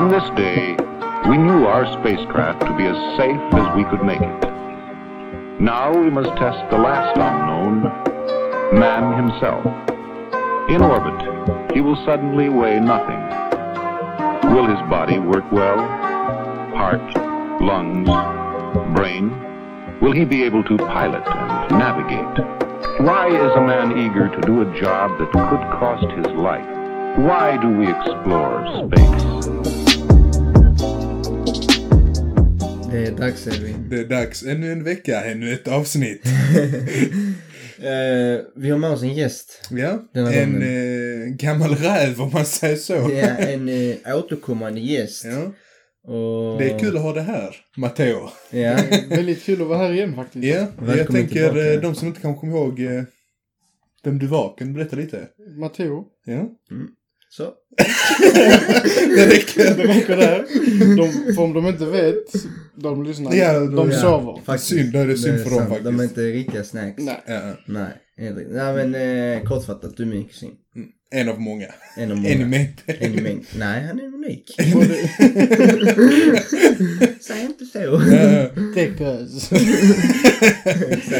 On this day, we knew our spacecraft to be as safe as we could make it. Now we must test the last unknown, man himself. In orbit, he will suddenly weigh nothing. Will his body work well? Heart, lungs, brain? Will he be able to pilot and navigate? Why is a man eager to do a job that could cost his life? Why do we explore space? Det är dags Edvin. Det är dags. Ännu en vecka, ännu ett avsnitt. Eh, vi har med oss en gäst. Ja, en eh, gammal räv om man säger så. Ja, en eh, återkommande gäst. Ja, Och, det är kul att ha det här, Matteo. Ja, Väldigt kul att vara här igen faktiskt. Ja, jag Välkommen tänker tillbaka. eh, de som inte kan komma ihåg eh, vem du var, kan du berätta lite? Matteo. Ja, så. Det räcker. Det räcker där. De, för om de inte vet, de lyssnar. Ja, de de- sover. Faktiskt. Synd, det är synd för dem faktiskt. De är inte riktiga snacks. Nej. Ja, Nej, helt. Nej men eh, kortfattat, du är min kusin. en av många. En av många. En i mängd. En i mängd. Nej, han är unik. Säg inte så. Ja, Take us.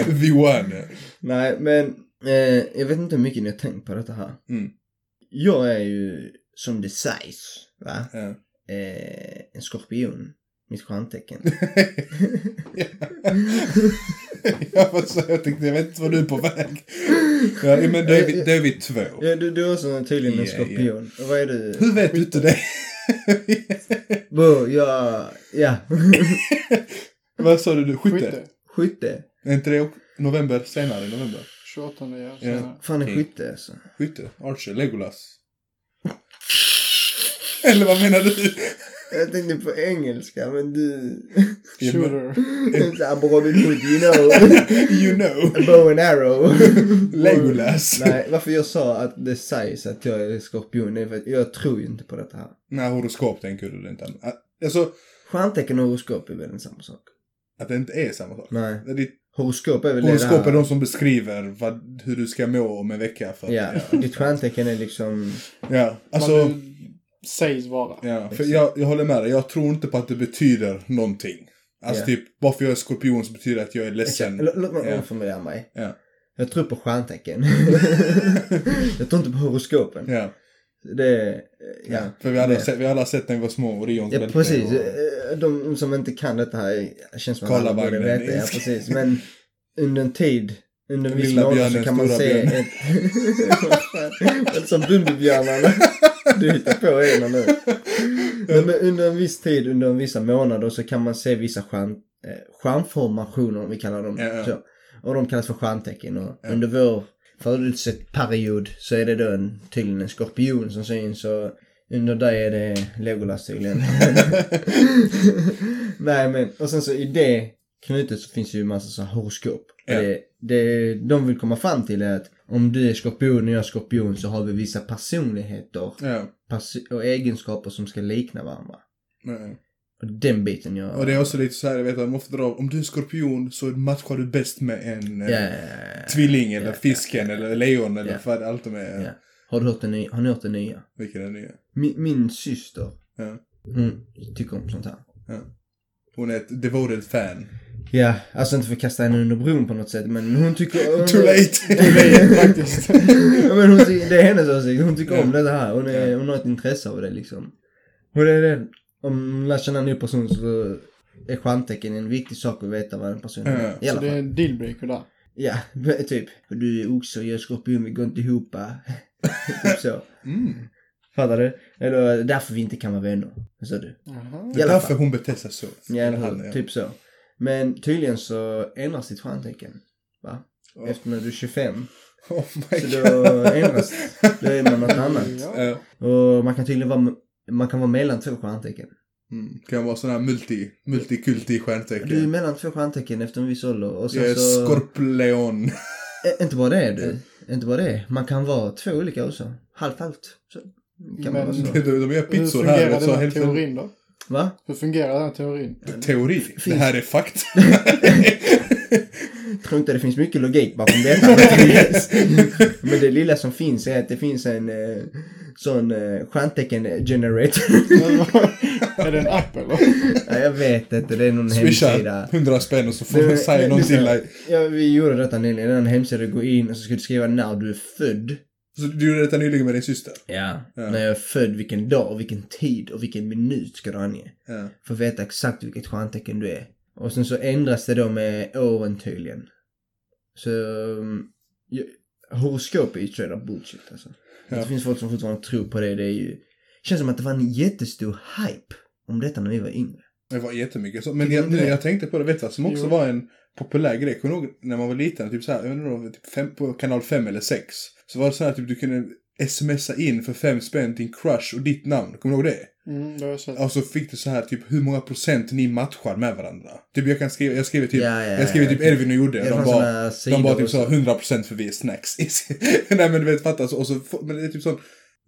Vi won. Nej, men eh, jag vet inte hur mycket ni har tänkt på detta här. Mm. Jag är ju, som det sägs, va? Ja. Eh, en skorpion. Mitt stjärntecken. ja, vad sa jag? Jag tänkte, jag vet inte vad du är på väg. Ja, men då är vi, då är vi två. ja, du, du är också tydligen en Ja, skorpion. Och vad är du? Hur vet du inte det? Bo, jag, ja. vad sa du? du? Skytte? Skytte. Skytte. Är inte det november, senare i november? 28 ja. Senare. Fan är Okej. skytte alltså. Skytte? Archer? Legolas? Eller vad menar du? Jag tänkte på engelska men du... Shooter. Såhär Robin Hood, you know. You know. Bow and arrow. Legolas. Nej, varför jag sa att det sägs att jag är skorpion är för att jag tror ju inte på detta här. Nej, horoskop tänker du inte. Alltså, Stjärntecken och horoskop är väl en samma sak? att det inte är samma sak. Nej. Det är Horoskop är väl Horoskop det är där... de som beskriver vad, hur du ska må om en vecka. För, Ja, ditt stjärntecken är liksom... ja. Alltså, du sägs vara. ja, för jag, jag håller med dig. Jag tror inte på att det betyder någonting. Alltså Ja. typ, bara för jag är skorpion så betyder det att jag är ledsen. Låt låt mig Ja. omformulera mig. Ja. Jag tror på stjärntecken. jag tror inte på horoskopen. Ja. Det... Ja. För vi har alla, det- sett, vi alla sett när vi var små, Orions Ja precis. och- Eh, De som inte kan detta här känns som att alla borde veta. Ja precis. Men under en tid, under en viss månad så kan man se björnen. ett... Som Bumbibjörnarna. Du hittar på ena nu. Men under en viss tid, under en vissa månader så kan man se vissa stjärn, eh, stjärnformationer, om vi kallar dem Ja, ja. så. Och de kallas för stjärntecken. Och under vår födelseperiod så är det då en, tydligen en skorpion som syns. Och under dig är det Legolas tydligen. Nej men, och sen så i det knutet så finns det ju massa så horoskop. Ja. Det, det de vill komma fram till är att om du är skorpion och jag är skorpion så har vi vissa personligheter Ja. pers- och egenskaper som ska likna varandra. Nej. Och den biten jag... Och det är också lite så här, jag vet att de ofta drar, om du är skorpion så matchar du bäst med en Ja, ja, ja, ja. tvilling eller Ja, fisken ja, ja. eller lejon eller Ja. vad allt de är. Ja. Har du hört den nya? Har ni hört den nya? Vilken är nya? Min, min syster, Ja. hon tycker om sånt här. Hon är ett devoted fan. Ja, alltså inte för att kasta henne under bron på något sätt men hon tycker... Too late! Too late faktiskt. men hon det är hennes åsikt, hon tycker Ja. om det här. Hon, är, Ja. hon har ett intresse av det liksom. Och det är det, om man lär känna en ny person så är stjärntecken en viktig sak att veta vad en person är. Ja, I Så alla det är fall. en dealbreaker där. Ja, typ. Du är oxe och jag är skorpion, vi går inte ihop. typ så. Mm. Fattar du? Eller därför vi inte kan vara vänner. Så du. Aha. Det är därför hon beter sig så. Ja, eller hur? ja. Typ så. Men tydligen så ändras ditt stjärntecken. Va? Ja. Efter när du är 25. Oh my Så god. då ändras, då är man något annat. Ja. Och man kan tydligen vara, man kan vara mellan två stjärntecken. Mm. Kan vara sån här multi, multikulti Du är stjärntecken. mellan två stjärntecken efter en viss ålder. Och sen Jag är så... skorpleon. Ä- inte bara det du. Inte bara det. Man kan vara två olika också. Halvt halvt. Så kan Men-. De, de gör Hur pizzor här. fungerar och så den här teorin då? Va? Hur fungerar den här teorin? Teori. Finns- Det här är fakta. tror inte det finns mycket logik bakom detta. Men det lilla som finns är att det finns en eh, sån eh, stjärntecken generator. är det en app eller? ja, jag vet inte, det är någon Swisha hemsida. 100 spänn och så får man säga det- någonting. Ja, vi gjorde detta nyligen. Den hemsida du går in och så ska du skriva när du är född. Så du gjorde detta nyligen med din syster? Ja. Ja. När jag är född, vilken dag, vilken tid och vilken minut ska du ange. Ja. För att veta exakt vilket stjärntecken du är. Och sen så ändras det då med åren tydligen. Så... um, ja, horoskop är ju straight up bullshit alltså. Ja. Det finns folk som fortfarande tror på det. Det är ju... Det känns som att det var en jättestor hype om detta när vi var yngre. Det var jättemycket så. Men Tycker jag, nu, det? jag tänkte på det, vet du vad som också Jo. var en populär grej? Kommer när man var liten, typ såhär, jag vet inte, det typ fem, på kanal 5 eller 6. Så var det så här typ du kunde smsa in för fem spänn din crush och ditt namn. Kommer du ihåg det? Mm, det har jag sett. Och så fick du så här typ hur många procent ni matchar med varandra. Typ jag kan skriva, jag skriver typ, Ja, ja, jag skriver typ ja. Edvin och. Det De bara, de bara typ så 100% för vi är snacks. Nej men du vet fattas och så, men det är typ sån,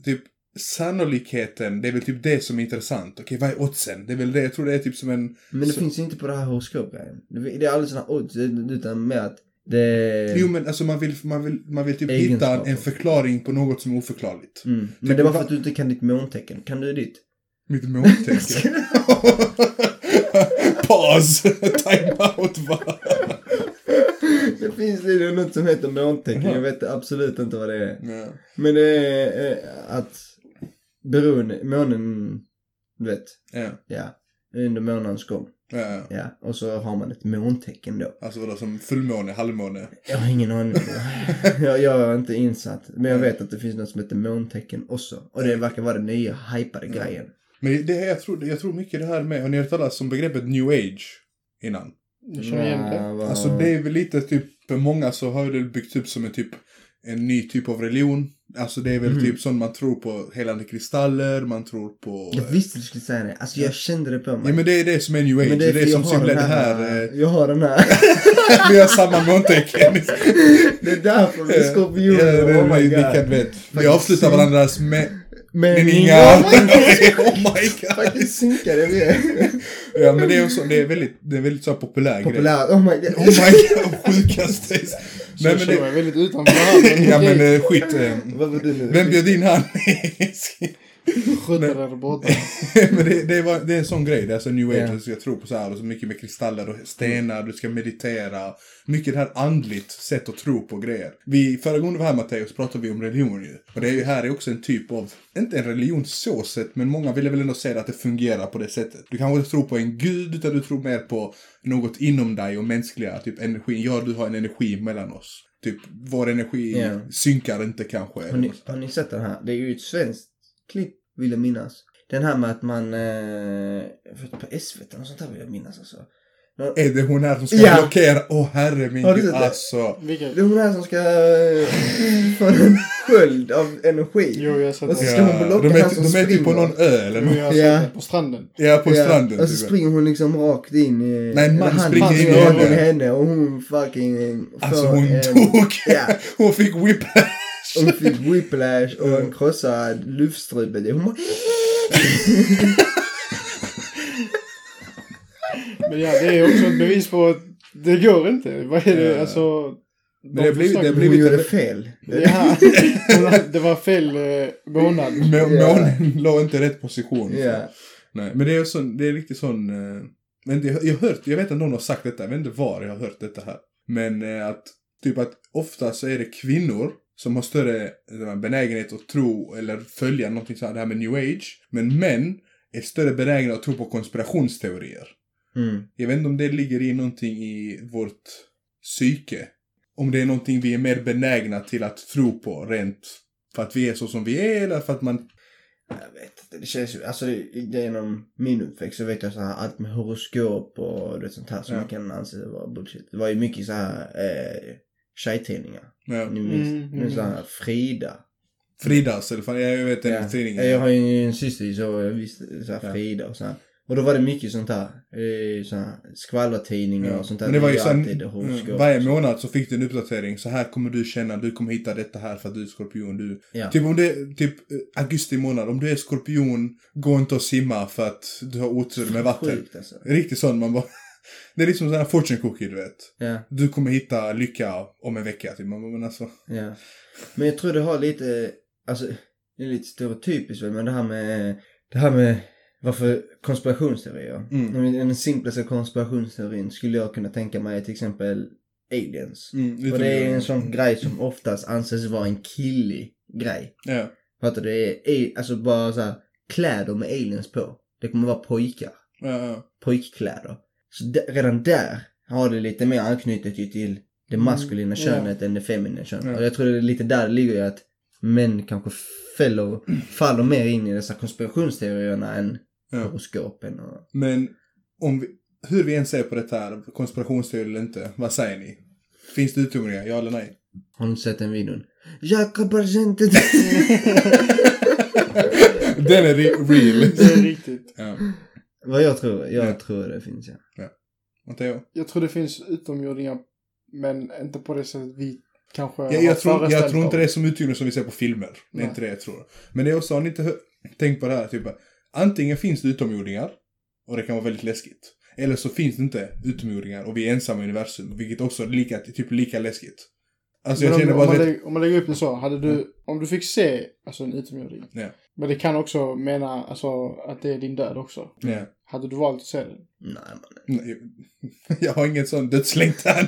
typ sannolikheten, det är väl typ det som är intressant. Okej, vad är oddsen? Det är väl det, jag tror det är typ som en... Men det så, finns inte på det här horoskopgrejen. Det är aldrig sådana odds, utan mer att det... Jo men alltså man vill, man vill, man vill typ hitta en förklaring på något som är oförklarligt. Mm. Men det var för att du inte kan ditt måntecken. Kan du ditt? Mitt måntecken. Paus! Time out va? det finns det något som heter måntecken. Jag vet absolut inte vad det är. Ja. Men det är eh, att beroende, månen, du vet, Ja. ja, under månadens gång. Ja, ja. Ja, och så har man ett måntecken då. Alltså vadå som fullmåne, halvmåne? Jag har ingen aning. jag, jag är inte insatt. Men jag vet att det finns något som heter måntecken också. Och det verkar vara den nya hypade grejen. Men det är, jag tror, jag tror mycket det här med, har ni hört talas om begreppet new age innan? Jag känner igen det. Ja, Alltså det är väl lite typ, för många så har det byggts upp som en typ, en ny typ av religion. Alltså det är väl Mhm. typ sån man tror på helande kristaller, man tror på... Jag visste du skulle säga det. Alltså jag kände det på mig. Ja men det är det som är new age, Men det är det som har symboliserar den det här, eh, Jag har den här. vi har samma måntecken. det är därför vi är Ja, skorpioner. det, oh vi, my vi god. kan vet. Vi avslutar varandras med Meningar. meningar. oh my god. Faktiskt synkade vi är. Ja men det är, också, det är väldigt, det är väldigt så populär grej. Populär. Oh my god. Oh my god, sjukaste. Så Nej jag men det, mig väldigt utanför här. ja men eh, skit. eh? Vem bjöd in han? Skjuter där borta. men det, det, var, det är en sån grej, det är alltså new age, Ja. du ska tro på så här, och så mycket med kristaller och stenar, du ska meditera. Mycket det här andligt sätt att tro på grejer. Vi, förra gången vi var här Matteus pratade vi om religion ju. Och det är ju här är också en typ av, inte en religion så sett, men många vill väl ändå säga att det fungerar på det sättet. Du kanske inte tror på en gud, utan du tror mer på något inom dig och mänskliga, typ energi. Ja, du har en energi mellan oss. Typ, vår energi Ja. synkar inte kanske. Har ni, har ni sett den här? Det är ju ett svenskt klipp, vill jag minnas. Den här med att man, eh, på SVT och sånt där vill jag minnas alltså. Är det hon här som ska Ja. blockera? Åh herre min gud, det? alltså. Vilka? Det är hon här som ska eh, få en sköld av energi. Jo, jag har sett Och så ska hon blocka de är, han som de är typ på springer. någon ö eller något. Ja. På stranden. Ja, på Ja, stranden. Och så typ. springer hon liksom rakt in i... Nej, en man han springer in i henne. henne och hon fucking... Alltså hon en- dog. Ja. Hon fick whiplash. Hon fick whiplash och en krossad luftstrupe. Hon bara... Men ja, det är också ett bevis på att det går inte. Vad är det? Alltså... Men det har blivit- det Hon blivit- gjorde fel. Ja, det var fel eh, månad. Må-. Månen låg inte i rätt position. Ja. Nej, men det är, sån, det är riktigt sån... eh, Men det, jag har hört, jag vet att någon har sagt detta, jag vet inte var jag har hört detta här. Men eh, att, typ att ofta så är det kvinnor som har större eh, benägenhet att tro eller följa någonting så här, det här med new age. Men män är större benägna att tro på konspirationsteorier. Mm. Jag vet inte om det ligger i någonting i vårt psyke. Om det är någonting vi är mer benägna till att tro på rent för att vi är så som vi är eller för att man... Jag vet inte. Det känns ju, alltså det, genom min uppväxt så vet jag så här allt med horoskop och det sånt här som Ja. man kan anse vara bullshit. Det var ju mycket så här eh, tjejtidningar. Ja. Minns, Mm, mm, så här Frida. Fridas eller fan, jag vet Ja. den tidningen. Jag har ju en syster så jag visste så här Ja. Frida och så här. Och då var det mycket sånt här. Eh, så här skvallertidningar Ja. och sånt där. Men det var ju sen, mm, varje månad så fick du en uppdatering. Så här kommer du känna, du kommer hitta detta här för att du är skorpion. Du, Ja. Typ om det typ eh, augusti månad, om du är skorpion, gå inte och simma för att du har otur med vatten. Sjukt alltså. Riktigt sån, man bara... Det är liksom sån här fortune cookie, du vet. Ja, Du kommer hitta lycka om en vecka, typ. Men men alltså. ja. Men jag tror det har lite, alltså, det är lite stereotypiskt väl, men det här med, det här med varför konspirationsteorier. Mm. Den- simplaste konspirationsteorin skulle jag kunna tänka mig är till exempel aliens. Mm, Och det är en sån grej som oftast anses vara en killig grej. Ja. Fattar du? Det är alltså bara så här, kläder med aliens på. Det kommer vara pojkar. Ja, ja. Pojkkläder. Så redan där har det lite mer anknutet ju till det maskulina Mm, könet än det feminina könet. Ja. Och jag tror det är lite där det ligger i att män kanske fäller, faller mer in i dessa konspirationsteorierna än Ja. horoskopen och... Men om vi, hur vi än ser på detta här, konspirationsteori eller inte, vad säger ni? Finns det utomjordingar, ja eller nej? Har du sett den videon? Jakob presentet! Den är re- real. Det är riktigt. ja. Vad jag tror, jag Ja. tror det finns ja. Matteo? Jag tror det finns utomjordingar, men inte på det sättet vi kanske Jag, jag, tror, jag tror inte det är som utomjordingar som vi ser på filmer. Det är Nej. inte det jag tror. Men det är också, har ni inte tänkt på det här, typ antingen finns det utomjordingar och det kan vara väldigt läskigt. Eller så finns det inte utomjordingar och vi är ensamma i universum, vilket också är lika, typ lika läskigt. Alltså Men jag om, om, man lägger, om man lägger upp det så, hade du, om du fick se alltså en utomjording, Ja. men det kan också mena alltså, att det är din död också. Ja. Hade du valt att se den? Nej man. Nej, Jag har ingen sån dödslängtan.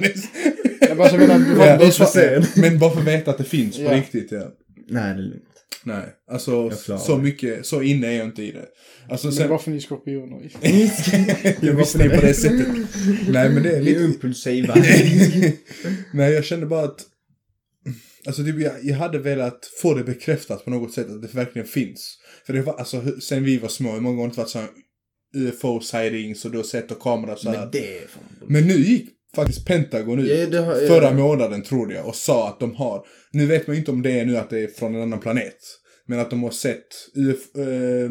Jag bara så menar, du får se. Men bara för att veta att det finns på Ja. riktigt, ja. Nej det är lugnt. Nej, alltså så mycket, så inne är jag inte i det. Alltså Men sen... varför ni skorpioner? jag visste det på det sättet. Nej men det är lite... impulsiva. Nej jag kände bara att... Alltså typ jag, jag hade velat få det bekräftat på något sätt att det verkligen finns. För det var alltså sen vi var små, hur många gånger har det varit sådana UFO-sightings och du har sett och kameror så här. Men det är fan Men nu gick faktiskt Pentagon ut Ja, har- ja. förra månaden tror jag och sa att de har, nu vet man inte om det är nu att det är från en annan planet, men att de har sett UF, eh,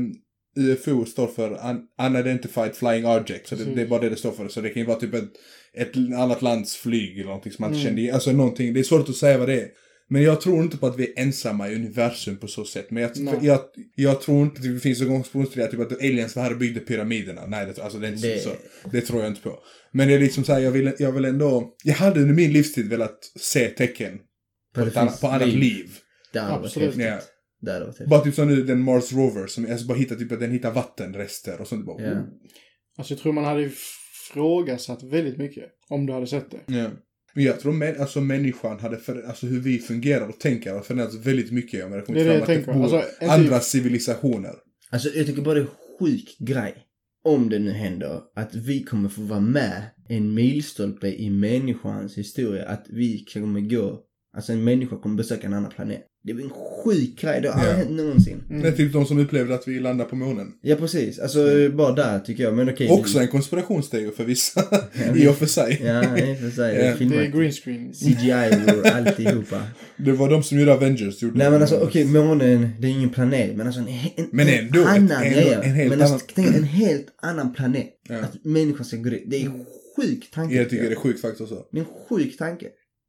UFO står för un, Unidentified Flying Object, så det, Precis. det är bara det det står för. Så det kan ju vara typ ett, ett annat lands flyg eller någonting som man inte Mm. kände. Alltså någonting, det är svårt att säga vad det är. Men jag tror inte på att vi är ensamma i universum på så sätt. Men jag, Nej. jag, jag tror inte att det finns en konspirationsteori typ att aliens var här och byggde pyramiderna. Nej, det, alltså det är inte Det- så. Det tror jag inte på. Men det är liksom så här, jag vill, jag vill ändå... Jag hade under min livstid velat se tecken på, ett annat, på annat liv. Det hade varit Absolut. häftigt. Ja. Det hade varit häftigt. Bara typ som nu den Mars Rover som alltså bara hittar typ att den hittar vattenrester och sånt. Bara, Ja. Alltså jag tror man hade ifrågasatt väldigt mycket om du hade sett det. Ja. Men jag tror mä- alltså människan hade, för, alltså hur vi fungerar och tänker har förändrats väldigt mycket om det kommit Det fram jag att det bor Alltså, andra typ- civilisationer. Alltså jag tycker bara det är sjuk grej. Om det nu händer att vi kommer få vara med en milstolpe i människans historia. Att vi kommer gå, alltså en människa kommer besöka en annan planet. Det är en sjuk grej, det har aldrig Ja. hänt någonsin. Mm. Det är typ de som upplevde att vi landade på månen. Ja precis, alltså bara där tycker jag. Men okej. Också en konspirationsteori för vissa, i och för sig. Ja, i och för sig. Ja. Det är Det är filmat. green screen. CGI och alltihopa. Det var de som gjorde Avengers. Gjorde Nej men alltså okej, månen, det är ingen planet. Men alltså en, en, Men ändå, en annan ändå grej. en helt men alltså, annan- tänk, en helt annan planet. Ja. Att människan ska gå dit. Det är en sjuk tanke. Jag tycker det är sjukt faktiskt också. Det är en sjuk tanke.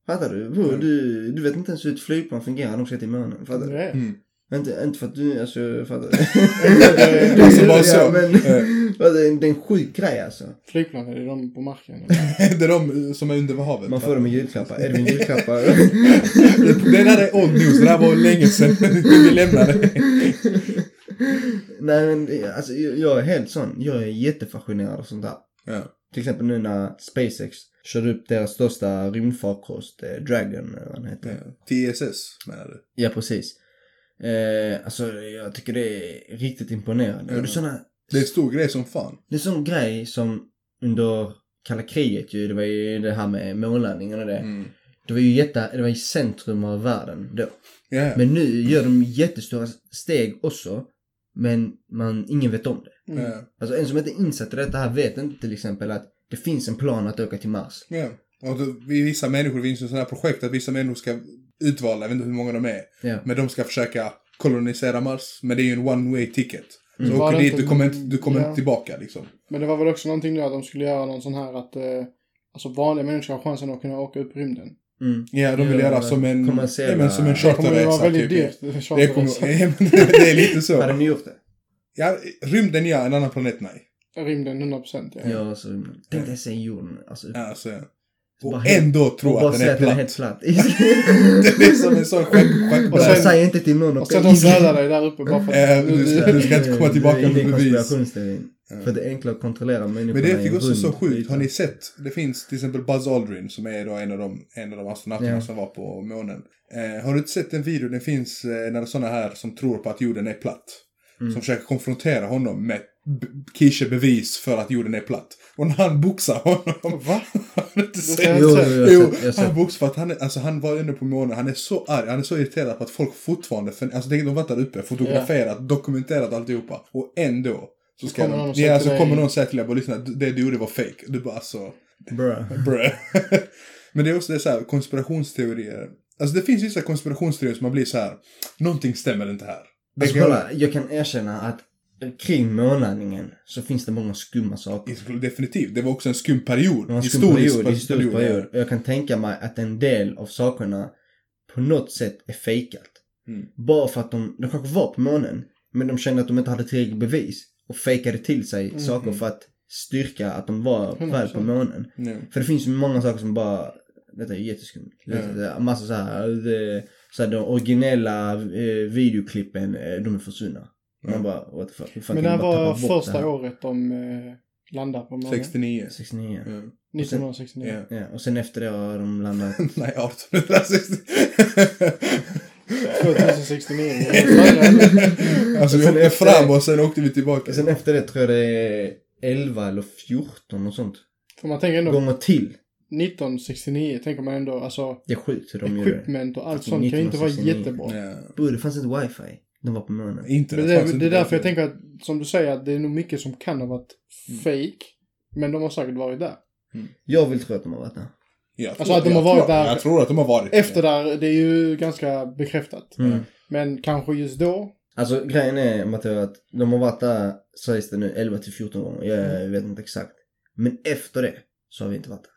Fattar du? Bro, Mm. du? Du vet inte ens hur ett flygplan fungerar. De ska till månen. Fattar du? Mm. Inte, inte för att du, alltså, fattar Det är alltså bara så. Ja, men, fattar du? det är en sjuk grej alltså. Flygplan, är det de på marken? det är de som är under havet. Man får dem i julklappar. Edvin julklappar. det där är old news. Det där var länge sedan vi lämnade. Nej men det- alltså, jag jag är helt sån. Jag är jättefascinerad av sånt där. Ja. Till exempel nu när SpaceX körde upp deras största rymdfarkost, eh, Dragon eller vad den heter. ja. TSS menar du? Ja, precis. Eh, alltså jag tycker det är riktigt imponerande. Ja. Och det är såna, Det är en stor grej som fan. det är sån grej som under kalla kriget ju, det var ju det här med månlandningen och det. Mm. Det var ju jätte, det var i centrum av världen då. Ja. Men nu gör de jättestora steg också. Men man, ingen vet om det. Mm. Ja. Alltså en som inte insatt i detta här vet inte till exempel att det finns en plan att åka till Mars. Ja. Och då, vi- vissa människor, det finns ju sådana här projekt att vissa människor ska utvalda, jag vet inte hur många de är. Ja. Men de ska försöka kolonisera Mars. Men det är ju en one way ticket. Så Mm. Var åker det dit, inte- du kommer inte, du kommer ja. inte tillbaka liksom. Men det var väl också någonting nu att de skulle göra någon sån här att eh, alltså vanliga människor har chansen att kunna åka upp i rymden. Mm. Ja, de vill Ja, göra som en, ja, men som en Det Det kommer ju vara charterresa. väldigt Typ. dyrt. Det, kommer, charterresa. ja, men det är lite så. Hade ni gjort det? Ja, rymden ja, en annan planet nej. Rymden 100% ja. Ja, så tänk dig se jorden. Alltså, Ja, alltså, ja. bara Och helt- ändå tro och bara att den är att den är platt. helt platt. det är som en sån schack, Och sen- Säg inte till någon. Och sen de dödar dig där uppe bara för att... du ska- du ska inte komma tillbaka Det är med en bevis. För det är enklare att kontrollera människorna Men det är också så sjukt. Har ni sett? Det finns till exempel Buzz Aldrin som är då en av de, en av de astronauterna Ja. som var på månen. Eh, har du inte sett en video? Det finns eh, när sådana här som tror på att jorden är platt. Mm. Som försöker konfrontera honom med kische bevis för att jorden är platt. Och när han boxar honom. Va? Du inte Det sett? Jo, inte jo, han boxar för att han, är, alltså, han var ändå på månen. Han är så arg, han är så irriterad på att folk fortfarande, för, alltså tänk de varit där uppe, fotograferat, dokumenterat alltihopa. Och ändå så ska Kommer någon de, säger ja, så dig- kommer någon säga till dig, bara lyssna, det du gjorde var fake. Du bara alltså, Bruh. brö. Men det är också det så här, konspirationsteorier. Alltså det finns vissa konspirationsteorier som man blir så här, någonting stämmer inte här. Alltså kolla, jag kan erkänna att kring månlandningen så finns det många skumma saker. Definitivt. Det var också en skum period. En skum historisk period, historisk period, jag kan tänka mig att en del av sakerna på något sätt är fejkat. Mm. Bara för att de, de kanske var på månen, men de kände att de inte hade tillräckligt bevis. Och fejkade till sig Mm. saker för att styrka att de var 100%. väl på månen. För det finns ju många saker som bara, detta är jätteskumt. Ja. Ja. Massa så här, det, så här de originella eh, videoklippen, eh, de är försvunna. Man bara, what the fuck. hur fan Men det bara var första här? året de eh, landade på månen. 69. 69. Ja. 1969. Ja. Ja, och sen efter det har de landat. Nej, 1860. 2069. Jag är alltså vi åkte efter- fram och sen åkte vi tillbaka. Sen efter det tror jag det är 11 eller 14 och sånt. För man tänker ändå, Gånger till. 1969 tänker man ändå, alltså Det är sjukt hur de det. equipment och allt Alltså, sånt kan ju inte vara 1969. jättebra. Ja. Bro, det fanns inte wifi. De var på månen. Men det, fanns det inte är därför jag tänker att, som du säger, att det är nog mycket som kan ha varit Mm. fake. Men de har säkert varit där. Jag vill tro att de har varit där. Jag Alltså tror- att de har jag varit tror- där Jag tror att de har varit Efter där, det är ju ganska bekräftat. Mm. Men kanske just då, Alltså grejen är Matteo att de har varit där, sägs det nu, 11 till 14 gånger. Jag vet inte exakt. Men efter det så har vi inte varit där.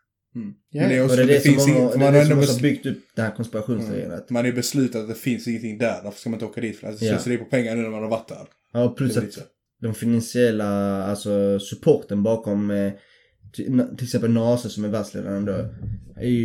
Ja, Men det är Och också, det är det, det, som finns många, inget, det, man är har det som också byggt upp den här konspirationsteorin. att- man är beslutat att det finns ingenting där, därför ska man inte åka dit. För alltså, Ja. slöseri på pengar nu när man har varit där. Ja, plus Det att de finansiella, alltså supporten bakom eh, till, till exempel NASA som är världsledande då.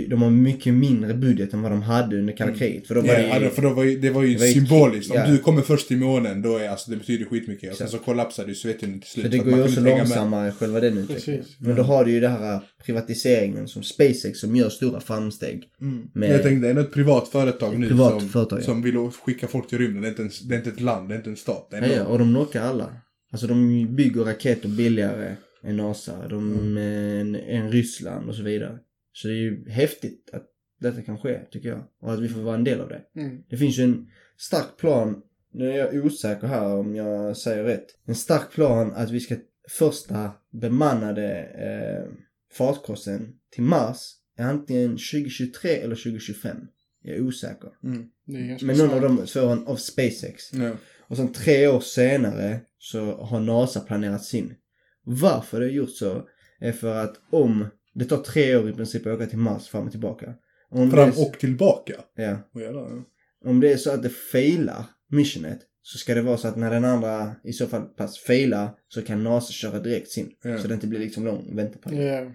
De har mycket mindre budget än vad de hade under kalla kriget. För då var Ja, det ju, alltså, för då var ju, det var ju det var symboliskt. Om ja. du kommer först till månen, då är alltså, det betyder skitmycket. Och sen så kollapsade ju Sovjetunionen till slut. för det går ju också hänga med. långsammare själva den utvecklingen. Men då har du ju det här privatiseringen som SpaceX som gör stora framsteg. Mm. Med- Jag tänkte, det är ett privat företag nu Privat som, företag, ja. som vill skicka folk till rymden. Det är inte, en, det är inte ett land, det är inte en stat. Det är Ja, ja, och de lockar alla. Alltså de bygger raketer billigare än NASA. De Mm. än, än Ryssland och så vidare. Så det är ju häftigt att detta kan ske, tycker jag. Och att vi får vara en del av det. mm, Det finns ju en stark plan, nu är jag osäker här om jag säger rätt. En stark plan att vi ska första bemannade eh, farkosten till Mars är antingen 2023 eller 2025. Jag är osäker. Mm. är Men någon av får en av SpaceX. Ja. Och sen tre år senare så har NASA planerat sin. Varför det är gjort så är för att om det tar tre år i princip att åka till Mars fram och tillbaka. Om Fram det är, och tillbaka. ja, Oh, jävlar, ja. om det är så att det failar missionet så ska det vara så att när den andra i så fall pass failar så kan NASA köra direkt sin. Ja. Så det inte blir liksom lång. Ja,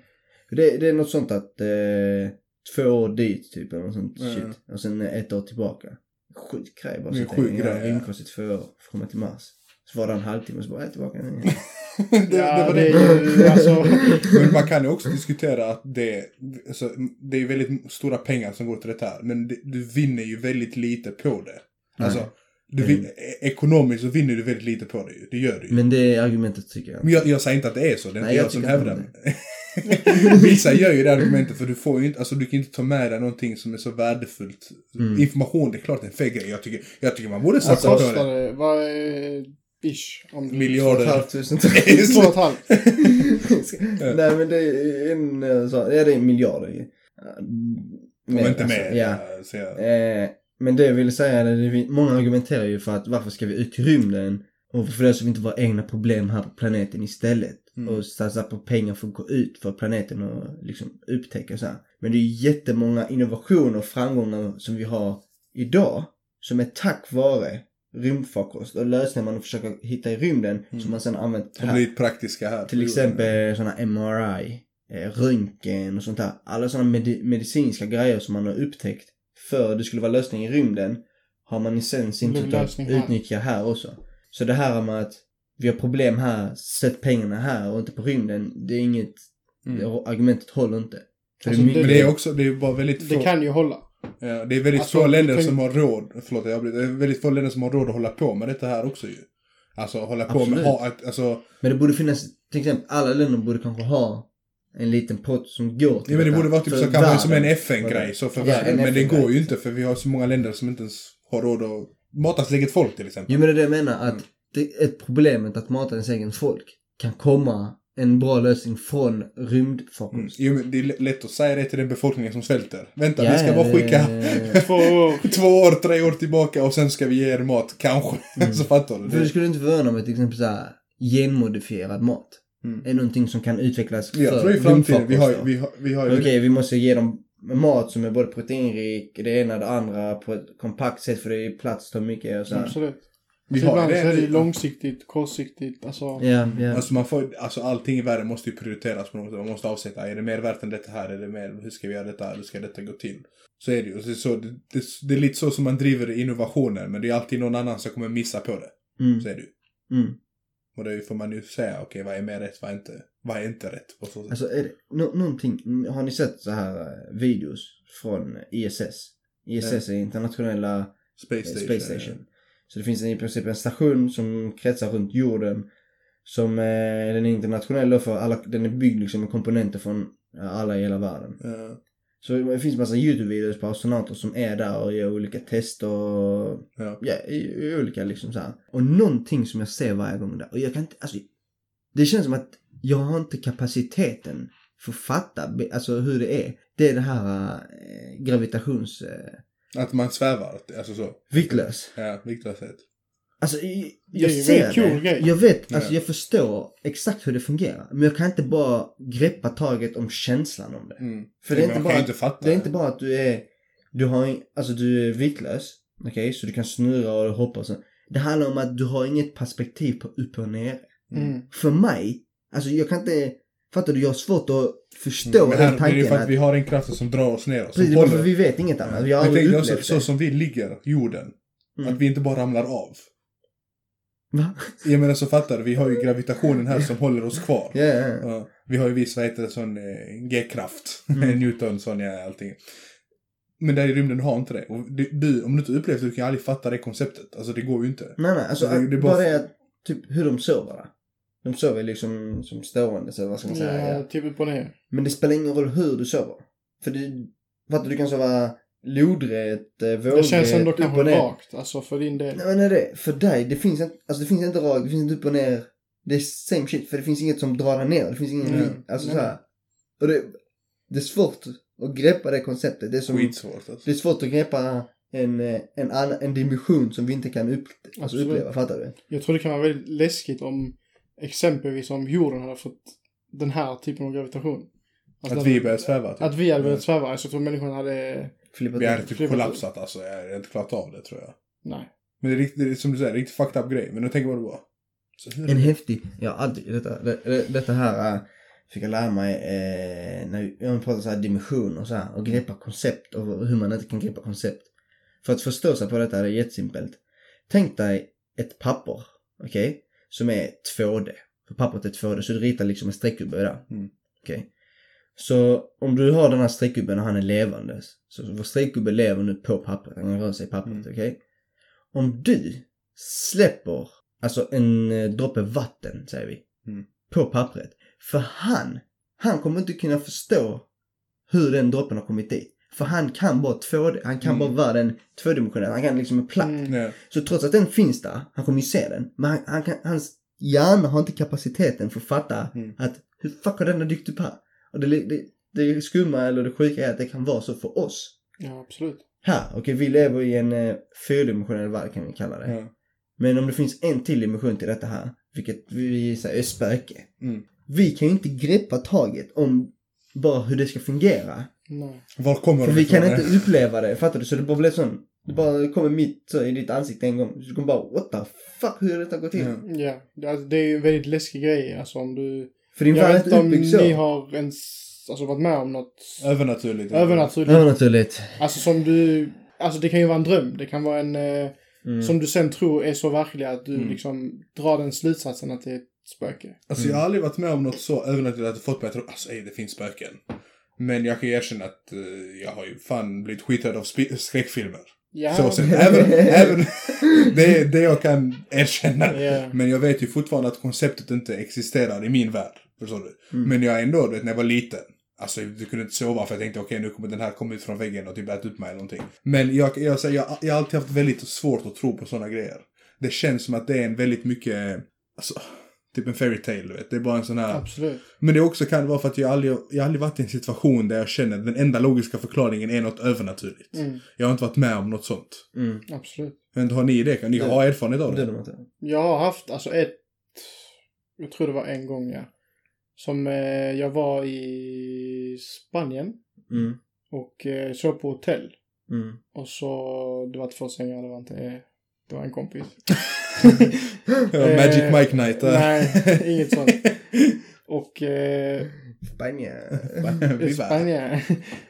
För Det, det är något sånt att eh, två år dit typ eller något sånt Ja. shit. Och sen ett år tillbaka. Sjuk grej bara. Det är så att sjuk grej, rymdkurs i två år för att komma till Mars. Så var det en halvtimme så bara, jag är tillbaka det, ja det var det det. alltså... Men man kan ju också diskutera att det, alltså, det är väldigt stora pengar som går till det här. Men det, du vinner ju väldigt lite på det. Alltså, du vin, e- ekonomiskt så vinner du väldigt lite på det ju. Det gör du ju. Men, Men det är argumentet tycker jag. jag, jag säger inte att det är så. Det är Nej, inte jag jag som hävdar. Vissa gör ju det argumentet för du får ju inte, alltså du kan inte ta med dig någonting som är så värdefullt. Mm. Information, det är klart det är en feg grej. Jag tycker, jag tycker man borde satsa på kostar det. det? Vad är ish? Om. Miljarder. Två och ett halvt tusen. Två och ett halvt. Nej men det är en, eh, så, ja det är miljarder Om men, inte alltså, mer. Ja. Jag, Eh, men det jag ville säga, är att många argumenterar ju för att varför ska vi ut i rymden? Och för det så vi inte våra egna problem här på planeten istället. Mm. Och satsa på pengar för att gå ut för planeten och liksom upptäcka så här. Men det är ju jättemånga innovationer och framgångar som vi har idag. Som är tack vare rymdfarkost och lösningar man försöker hitta i rymden som man sen använt Som här. blivit praktiska här. Till exempel sådana MRI, eh, röntgen och sånt där. Alla sådana medi- medicinska grejer som man har upptäckt för det skulle vara lösning i rymden har man sen sin Det tur att utnyttja här också. Så det här med att vi har problem här, sätt pengarna här och inte på rymden, det är inget, Mm. det, argumentet håller inte. Alltså, det är Men det är också, det är bara väldigt Det få, kan ju hålla. Ja, det är väldigt Alltså, få länder kan- som har råd, förlåt jag det är väldigt få länder som har råd att hålla på med detta här också ju. Alltså hålla på Absolut. med, ha, alltså, men det borde finnas, till exempel alla länder borde kanske ha en liten pott som går till ja, men det borde vara typ så kanske som en världen. FN-grej så för Ja, världen. en Men det går ju inte för vi har så många länder som inte ens har råd att mata sitt eget folk till exempel. Jo men det är det jag menar, att Mm. det är ett problemet att mata ens egen folk kan komma en bra lösning från Mm. rymdfarkost. Jo, men det är lä- lätt att säga det till den befolkningen som svälter. Vänta, Ja, vi ska bara skicka Två år. två år, tre år tillbaka och sen ska vi ge er mat, kanske. så fattar du? Mm. För det skulle inte förvåna mig till exempel såhär genmodifierad mat. Mm. Är någonting som kan utvecklas för jag tror i framtiden, vi har, vi har, vi har. Okej, vi måste ge dem mat som är både proteinrik, det ena det andra på ett kompakt sätt för det är plats tar mycket och så här. Absolut. Vi har ibland det. så är det långsiktigt, kortsiktigt, alltså. Ja, ja. Alltså man får, alltså allting i världen måste ju prioriteras på något sätt. Man måste avsätta, är det mer värt än detta här? Är det mer, hur ska vi göra detta? Hur ska detta gå till? Så är det ju. Så, så, det, det, det är lite så som man driver innovationer, men det är alltid någon annan som kommer missa på det. Mm, Så är det ju. mm. Och då får man ju säga, okej vad är mer rätt, vad är inte, vad är inte rätt? På så sätt. Alltså är det nå- någonting, har ni sett så här eh, videos från ISS? ISS är internationella Space eh, Station. Space Station. Så det finns i princip en station som kretsar runt jorden. Som eh, den är internationell då för alla, den är byggd liksom med komponenter från eh, alla i hela världen. Ja, Så det finns massa YouTube-videos på astronauter som är där och gör olika tester och ja. ja, i, i olika liksom så här. Och någonting som jag ser varje gång där och jag kan inte, alltså det känns som att jag har inte kapaciteten för att fatta alltså hur det är. Det är det här eh, gravitations... Eh, Att man svävar, alltså så. viktlös. Ja, viktlöshet. Alltså, jag, Det är jag en ser det. grej. Jag vet, alltså Ja. jag förstår exakt hur det fungerar. Men jag kan inte bara greppa taget om känslan om det. Mm. För det är inte bara, inte fatta. det är inte bara att du är, du har, alltså du är viktlös. Okej, så du kan snurra och hoppa och så. Det handlar om att du har inget perspektiv på upp och ner. Mm. För mig, alltså jag kan inte, fattar du, jag har svårt att förstå Mm, Men här, den det är tanken för att att, vi har en kraft som drar oss ner. Precis, det håller. vi vet inget annat. Vi har Men tänk också, det. så som vi ligger, jorden. Mm. Att vi inte bara ramlar av. Va? Jag menar så fattar du, vi har ju gravitationen här som håller oss kvar. Ja, ja. Ja, vi har ju viss, vad heter det, sån eh, G-kraft. Mm. Newton, sån ja, allting. Men där i rymden har inte det. Och du, om du inte upplevt det, du kan aldrig fatta det konceptet. Alltså det går ju inte. Nej, nej, alltså Det- det är bara bara- det typ hur de sover. De sover liksom som stående, så vad ska man säga. Ja, typ och ner. Men det spelar ingen roll hur du sover. För det, fattar du, du kan sova lodrätt, eh, vågrätt, Det känns ändå upp kanske och ner. rakt, alltså för din del. Nej men är det, för dig, det finns inte, alltså det finns inte rakt, det finns inte upp och ner. Det är same shit, för det finns inget som drar dig ner. Det finns ingen, Mm. alltså Nej. så här. Och det, det är svårt att greppa det konceptet. Det är som, Skitsvårt alltså. det är svårt att greppa en, eh, en, annan, en dimension som vi inte kan upp, alltså uppleva, fattar du? Jag tror det kan vara väldigt läskigt om exempelvis om jorden hade fått den här typen av gravitation. Alltså Att vi börjar sväva. Typ. Att vi hade börjat sväva. Alltså jag tror människan hade... Flippat Vi hade ut. typ Flippat ut. kollapsat alltså. Jag hade inte klarat av det tror jag. Nej. Men det är riktigt, det är, som du säger, riktigt fucked up grej. Men nu tänker jag bara. Så hur är En det? häftig, ja alltid, detta, det, det, detta här äh, fick jag lära mig eh, när jag pratar så här dimensioner och så här och greppa koncept och hur man inte kan greppa koncept. För att förstå sig på detta är det jättesimpelt. Tänk dig ett papper, okej, som är 2D. För pappret är 2D så du ritar liksom en streckgubbe där. Mm. Okej. Så om du har den här streckgubben och han är levande, så vår streckgubbe lever nu på pappret, han rör sig i pappret, Mm. okej? Om du släpper, alltså en eh, droppe vatten, säger vi, Mm. på pappret. För han, han kommer inte kunna förstå hur den droppen har kommit dit. För han kan bara 2D, han kan Mm. bara vara den tvådimensionella, han kan liksom en platt. Mm. Så trots att den finns där, han kommer ju se den, men han, han kan, hans hjärna har inte kapaciteten för att fatta Mm. att hur fuck har den dykt upp här? Och det, det, det skumma eller det sjuka är att det kan vara så för oss. Ja, absolut. Här, okej vi lever i en eh, fyrdimensionell värld kan vi kalla det. Ja. Men om det finns en till dimension till detta här, vilket vi säger är spöke. Mm. Vi kan ju inte greppa taget om bara hur det ska fungera. Nej. Var kommer För vi kan inte uppleva det, fattar du? Så det bara blir sån, Det bara kommer mitt så, i ditt ansikte en gång. Så du kommer bara what the fuck, hur har detta gått till? Ja. Ja, det- alltså, det är ju en väldigt läskig grej. Alltså om du... För din Jag vet inte om så. ni har ens alltså, varit med om något Övernaturligt. övernaturligt. Övernaturligt. Alltså som du... Alltså det kan ju vara en dröm. Det kan vara en... Eh, Mm. Som du sen tror är så verklig att du Mm. liksom drar den slutsatsen att det är spöke. Alltså jag har aldrig varit med om något så övernaturligt att mig att tro, alltså ej, det finns spöken. Men jag kan erkänna att eh, jag har ju fan blivit skiträdd av sp- skräckfilmer. Ja, Så sen, även, även det är det jag kan erkänna. Ja. Men jag vet ju fortfarande att konceptet inte existerar i min värld. Förstår du? Mm. Men jag är ändå, du vet, när jag var liten. Alltså du kunde inte sova för jag tänkte okej nu kommer den här komma ut från väggen och typ äta upp mig eller någonting. Men jag, jag, säger, jag, jag har alltid haft väldigt svårt att tro på sådana grejer. Det känns som att det är en väldigt mycket, alltså, typ en fairy tale du vet. Det är bara en sån här. Absolut. Men det också kan vara för att jag aldrig, jag har aldrig varit i en situation där jag känner att den enda logiska förklaringen är något övernaturligt. Mm, Jag har inte varit med om något sånt. Mm. absolut. Men har ni det? Ni Det- ha erfarenhet av Det det? de inte. Jag har haft alltså ett... Jag tror det var en gång ja. Som eh, jag var i Spanien Mm. och eh, sov på hotell. Mm. Och Och så, det var två sängar, det var inte... Det var en kompis. Ja, Magic Eh, Mike Night. äh. nej, inget sånt. Och eh, Spanien. Spanien.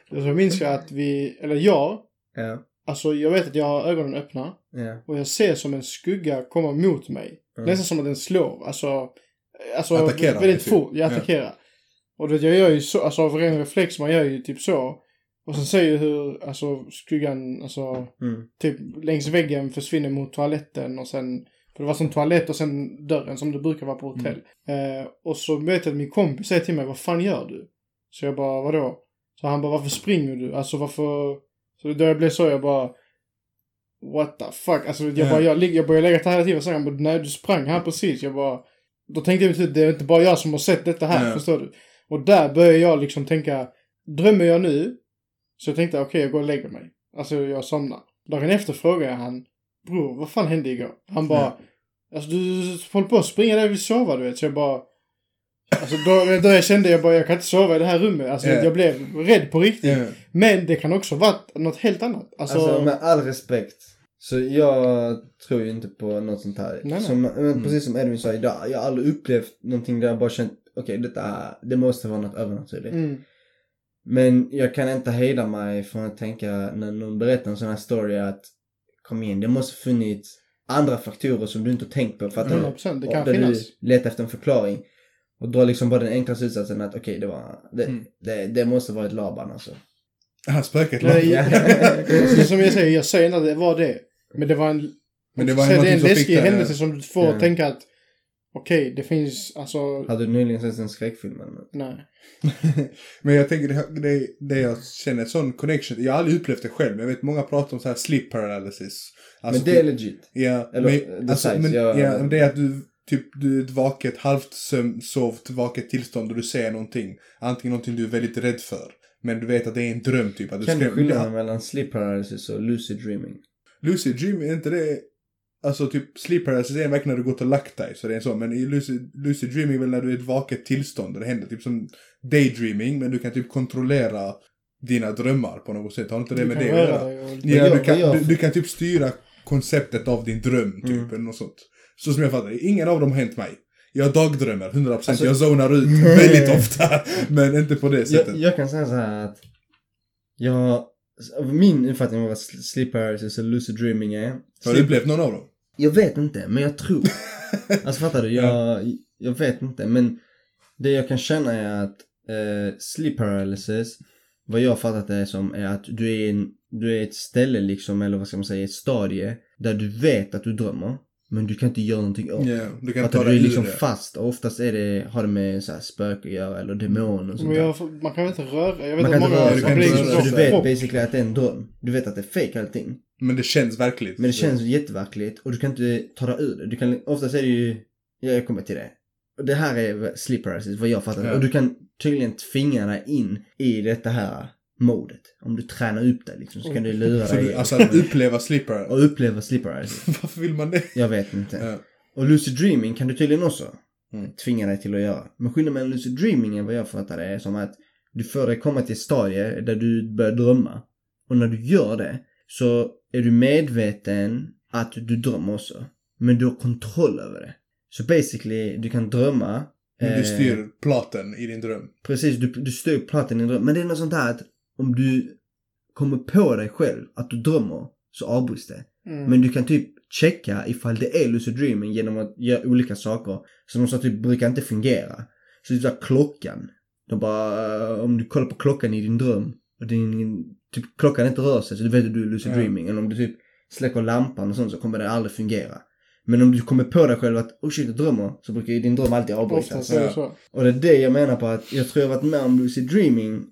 så minns jag att vi, eller jag, ja. alltså jag vet att jag har ögonen öppna. Ja. Och jag ser som en skugga komma mot mig. Mm. Nästan som att den slår. Alltså, alltså Attackerar väldigt typ. fort. Jag Ja. attackerar. Och du vet, jag gör ju så, alltså av ren reflex, man gör ju typ så. Och sen ser jag hur, alltså skuggan, alltså Mm. typ längs väggen försvinner mot toaletten och sen, för det var som toalett och sen dörren som det brukar vara på hotell. Eh, och så vet jag att min kompis säger till mig, vad fan gör du? Så jag bara, vadå? Så han bara, varför springer du? Alltså varför? Så då jag blev så, jag bara, what the fuck? Alltså jag Ja. bara, jag, jag började lägga till hela tiden, så han bara, nej du sprang här precis. Jag bara, då tänkte jag typ, det är inte bara jag som har sett detta här, Ja. förstår du? Och där började jag liksom tänka, drömmer jag nu? Så jag tänkte, okej jag går och lägger mig. Alltså jag somnar. Dagen efter frågade jag han, bror vad fan hände igår? Han bara, alltså du, håller på att springa där vi sova du vet. Så jag bara, alltså då, då jag kände jag bara, jag kan inte sova i det här rummet. Alltså Ja. jag blev rädd på riktigt. Ja. Men det kan också varit något helt annat. Alltså, Alltså med all respekt. Så jag tror ju inte på något sånt här. Nej, nej. Som, men Precis som Edvin sa idag, jag har aldrig upplevt någonting där jag bara känt, okej detta, det måste vara något övernaturligt. mm, Men jag kan inte hejda mig från att tänka när någon berättar en sån här story att kom igen, det måste funnits andra faktorer som du inte har tänkt på. Fattar du? 100% det Och kan där finnas. du letar efter en förklaring. Och drar liksom bara den enkla slutsatsen att okej, det var, det, Mm. det, det måste vara ett Laban alltså. Han spöket Nej, la- alltså, som jag säger, jag säger inte att det var det. Men det var en, Men det var så det är en läskig händelse som du får Ja. tänka att okej, det finns alltså, Hade du nyligen sett en skräckfilm eller något? nej. Men jag tänker, det, det, det jag känner, en sån connection. Jag har aldrig upplevt det själv, men jag vet många pratar om så här sleep paralysis. Alltså, Men det är legit. Ja, Eller, men, alltså, size, men, jag- ja, men det är att du, typ, du är ett vaket, halvt sovt, vaket tillstånd och du ser någonting. Antingen någonting du är väldigt rädd för. Men du vet att det är en dröm typ. Att du Kan du skillnaden mellan sleep paralysis och lucid dreaming? Lucid dream, är inte det... Alltså typ sleep paralysis är verkligen när du gått och lagt dig. Så det är en sån. Men i lucid, lucid dreaming är väl när du är i ett vaket tillstånd. Och det händer typ som daydreaming. Men du kan typ kontrollera dina drömmar på något sätt. Har inte det Du med det att göra? Ja, du, kan, du, du kan typ styra konceptet av din dröm, typ, Mm. eller något sånt. Så som jag fattar ingen av dem har hänt mig. Jag dagdrömmer, 100%. Alltså- jag zonar ut väldigt ofta. Men inte på det sättet. Jag, jag kan säga så här att jag, min uppfattning av vad sleep paralysis och lucid dreaming är. Har du upplevt någon av dem? Jag vet inte, men jag tror. alltså fattar du? Jag, jag vet inte, men det jag kan känna är att eh, sleep paralysis, vad jag fattat det som är att du är, en, du är ett ställe liksom, eller vad ska man säga, ett stadie där du vet att du drömmer, men du kan inte göra någonting åt det. Ja, du kan Att ta du dig är liksom det. fast och oftast är det, har det med så här spöke att göra eller demoner och sånt jag, man kan väl inte röra? Jag vet Man att kan inte många röra du sig. kan blir inte röra Så sig. du vet basically att det är en dröm. Du vet att det är fake allting. Men det känns verkligt. Men det känns jätteverkligt och du kan inte ta dig ur det. Du kan, oftast är det ju, ja, jag kommer till det. Och det här är sleep paralysis, vad jag fattar. Ja. Och du kan tydligen tvinga dig in i detta här modet. Om du tränar upp dig liksom så kan du lura Så dig. du, alltså att uppleva slipper. och uppleva sleep paralysis. Varför vill man det? Jag vet inte. Ja. Och lucid dreaming kan du tydligen också Mm. tvinga dig till att göra. Men skillnaden mellan lucid dreaming är vad jag fattar det är som att du får dig komma till ett stadie där du börjar drömma. Och när du gör det så är du medveten att du drömmer också. Men du har kontroll över det. Så basically, du kan drömma. Men du eh, styr platen i din dröm. Precis, du, du styr platten i din dröm. Men det är något sånt här att om du kommer på dig själv att du drömmer så avbryts det. Mm. Men du kan typ checka ifall det är lucid dreaming genom att göra olika saker som de sa typ brukar inte fungera. Så typ såhär klockan. De bara, eh, om du kollar på klockan i din dröm och din, typ klockan inte rör sig så du vet att du är lucid Ja. dreaming. Eller om du typ släcker lampan och sånt så kommer det aldrig fungera. Men om du kommer på dig själv att oh shit jag drömmer så brukar ju din dröm alltid avbrytas. Ja. så. Och det är det jag menar på att jag tror jag varit med om lucid dreaming.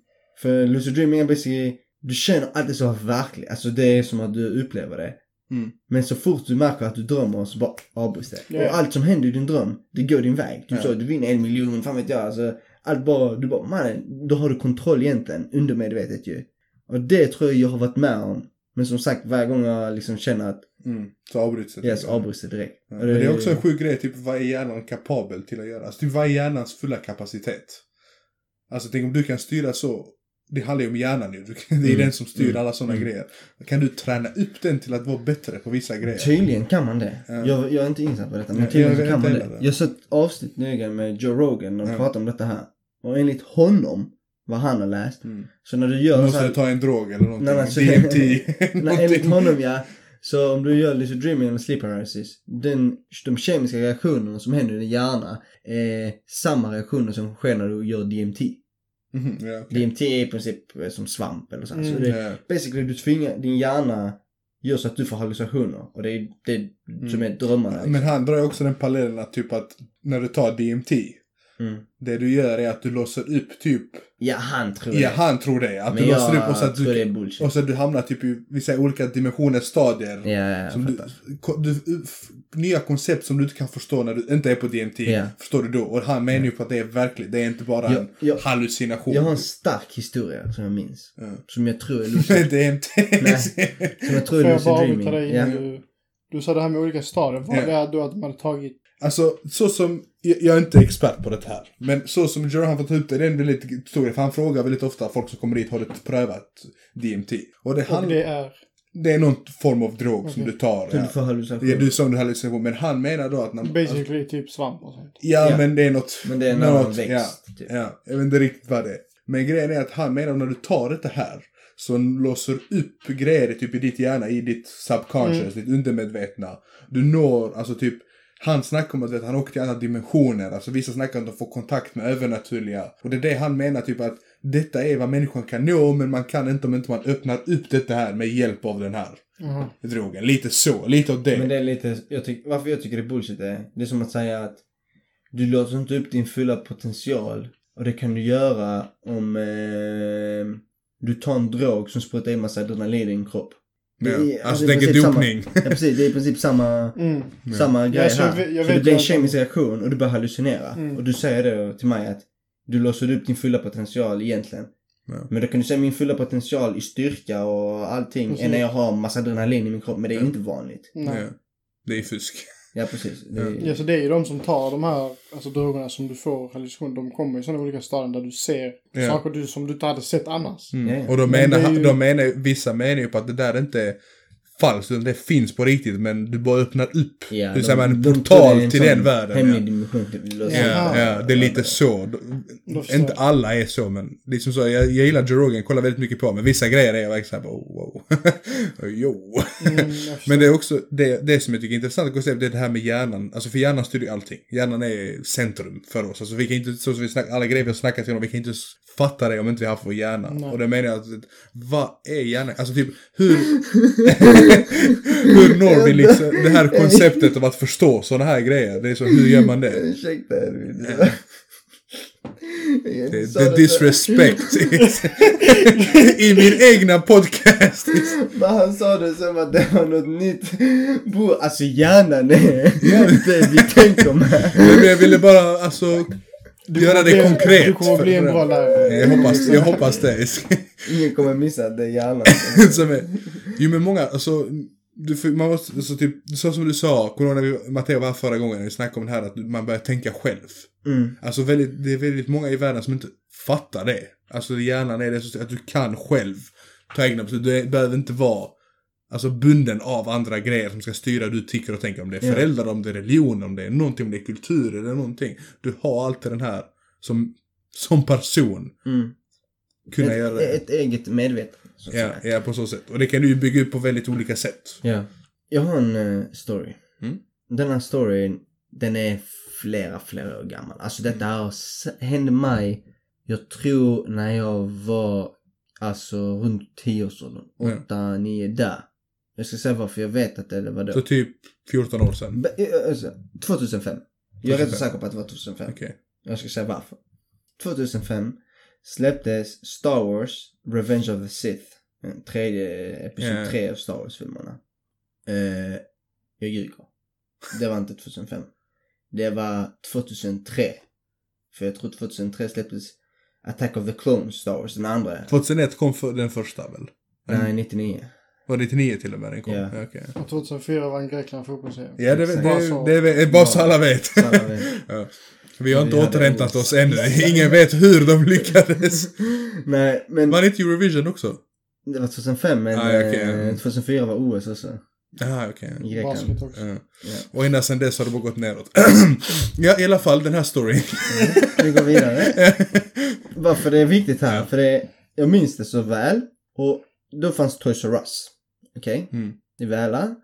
För lucid dreaming är basically, du känner alltid så verkligt. Alltså det är som att du upplever det. Mm. Men så fort du märker att du drömmer så bara avbryts det. Ja. Och allt som händer i din dröm, det går din väg. Du Ja. sa du vinner en miljon, fan vet jag. Alltså, allt bara, du bara, mannen, då har du kontroll egentligen, undermedvetet ju. Och det tror jag jag har varit med om. Men som sagt, varje gång jag liksom känner att, Mm. Så avbryts det. yes, avbryts det direkt. Ja. Men det är också en sjuk grej, typ vad är hjärnan kapabel till att göra? Alltså typ vad är hjärnans fulla kapacitet? Alltså tänk om du kan styra så. Det handlar ju om hjärnan ju. Det är Mm. den som styr Mm. alla sådana Mm. grejer. Kan du träna upp den till att vara bättre på vissa grejer? Tydligen kan man det. Ja. Jag, jag är inte insatt på detta, men tydligen jag så kan man det. det. Jag har sett avsnitt nyligen med Joe Rogan när de Ja. pratar om detta här. Och enligt honom, vad han har läst, Mm. så när du gör så måste här, du ta en drog eller någonting. Nej, men så- DMT. Nej, enligt honom ja. Så om du gör lucid dreaming eller sleep paralysis, den, de kemiska reaktionerna som händer i din hjärna är samma reaktioner som sker när du gör DMT. Mhm, ja, okej. DMT är i princip eh, som svamp eller så. här. så Mm. det, Ja. basically du tvingar, din hjärna gör så att du får hallucinationer. Och det är det som är drömmarna. liksom. Men han drar ju också den parallellen att typ att när du tar DMT. Mm. Det du gör är att du låser upp typ. Ja, han tror Ja, det. han tror det. Att Men du låser jag upp och så att tror du, och så att du hamnar typ i vissa olika dimensioner, stadier. Ja, ja, jag Som du, du, nya koncept som du inte kan förstå när du inte är på DMT. Ja. Förstår du då? Och han menar ju på att det är verkligt. Det är inte bara Ja, en ja. hallucination. Jag har en stark historia som jag minns. Ja. Som jag tror är Med lucid. DMT. Nej. Som jag tror är jag lucid dreaming. dig Ja. du... Du sa det här med olika stadier. Var Ja. det att de hade tagit... Alltså, så som, jag, är inte expert på det här. Men så som Joe har fått ut det, det är en väldigt stor grej. För han frågar väldigt ofta folk som kommer dit, har du prövat DMT? Och det, Och han, det det... är... är någon form av drog som Okej. du tar. Du får hallucinationer. Ja, du sa du hallucination, men han menar då att när alltså, Basically typ svamp och sånt. Ja, Ja. men det är något... Men det är en annan något, växt, Ja, typ. ja, jag vet inte riktigt vad det är. Men grejen är att han menar att när du tar det här så låser upp grejer typ i ditt hjärna, i ditt subconscious, ditt undermedvetna. Du når, alltså typ, han snackar om att vet, han åker till andra dimensioner. Alltså vissa snackar om att de får kontakt med övernaturliga. Och det är det han menar typ att detta är vad människan kan nå, men man kan inte om inte man öppnar upp detta här med hjälp av den här Jaha. drogen. Lite så, lite av det. Men det är lite, jag tyck, varför jag tycker det är bullshit är, det är som att säga att du låter inte upp din fulla potential. Och det kan du göra om eh, du tar en drog som sprutar in massa adrenalin i din kropp. Det Ja. är- Alltså det är i tänker princip samma- dopning. Ja precis, det är i princip samma, Mm. samma grej så jag här. jag så det blir en kemisk reaktion och du börjar hallucinera. Mm. Och du säger det till mig att du låser upp din fulla potential egentligen. Ja. Men då kan du säga min fulla potential i styrka och allting Precis. är när jag har massa adrenalin i min kropp. Men det är inte vanligt. Nej. Ja. Det är fusk. Ja precis. Det är, Ja, så det är ju de som tar de här alltså, drogerna som du får hallucination. De kommer i sådana olika stadier där du ser Ja. saker du, som du inte hade sett annars. Mm. Ja, ja. Och de Men menar, är ju- de menar, vissa menar ju på att det där inte är falskt, utan det finns på riktigt, men du bara öppnar upp. Ja, är som en de portal till den världen. Hemlig Ja. dimension. Ja, Jaha. ja, det är lite så. Inte alla är så, men det är som så, jag, jag gillar Joe Rogan, kollar väldigt mycket på, men vissa grejer är jag verkligen såhär, oh, wow. jo. Mm. Men det är också, det, det som jag tycker är intressant koncept, det är det här med hjärnan. Alltså för hjärnan styr ju allting. Hjärnan är centrum för oss. Alltså vi kan inte, så som vi snack, alla grejer vi har snackat om, vi kan inte fatta det om inte vi har haft vår hjärna. Nej. Och det menar jag att, vad är hjärnan? Alltså typ, hur, hur når vi liksom det här konceptet av att förstå sådana här grejer? Det är så, hur gör man det? Ursäkta Edvin. Det, the disrespect is, i min egna podcast. Men han sa det som att det var något nytt. Bro, alltså hjärnan är det vi tänker med. Jag ville bara, alltså, göra kommer det bli- konkret. Du kommer bli en bra lärare. Jag hoppas, jag hoppas det. Ingen kommer missa det är hjärnan. som är, jo men många, alltså, du, man måste, alltså typ, så som du sa, du vi, Matteo var här förra gången, när vi snackade om det här att man börjar tänka själv. Mm. Alltså väldigt, det är väldigt många i världen som inte fattar det. Alltså hjärnan är det så att du kan själv ta egna beslut. Det behöver inte vara alltså bunden av andra grejer som ska styra hur du tycker och tänker. Om det är föräldrar, om det är religion, om det är någonting, om det är kultur eller någonting. Du har alltid den här som, som person Mm. kunna ett, göra ett eget medvetande. Ja, ja, på så sätt. Och det kan du ju bygga upp på väldigt olika sätt. Ja. Jag har en eh, story. Mm. Den här storyn, den är flera, flera år gammal. Alltså detta här s- hände mig, jag tror när jag var alltså runt 10-årsåldern. Ja. 8, 9 där. Jag ska säga varför jag vet att det var då. Så typ 14 år sedan. B- eh, alltså, 2005. Jag är rätt 2005. säker på att det var 2005. Okej. Jag ska säga varför. 2005 släpptes Star Wars Revenge of the Sith. Den tredje, episod Ja. 3 av Star Wars-filmerna. Eh, jag ljuger. Det var inte 2005. Det var 2003. För jag tror 2003 släpptes Attack of the Clones Star Wars, den andra. 2001 kom för, den första väl? Nej, 99. Var det 99 till och med den kom? Ja. okej. Och 2004 vann Grekland fotbolls-EM. Ja, det, det, Bara det, det, är bara så alla vet. Så alla vet. ja. Vi har inte återhämtat oss ännu. Ingen vet hur de lyckades. Nej, men Var det inte Eurovision också? det var 2005 men Ah, okej. eh, 2004 var OS också. Ah, okej. I Grekland. Också. Ja. Ja. Och ända sedan dess har det bara gått neråt. ja, i alla fall den här storyn. Vi går vidare. Varför det är viktigt här, Ja. för det, jag minns det så väl. Och då fanns Toys R Us. Okej? Mm. I Väla.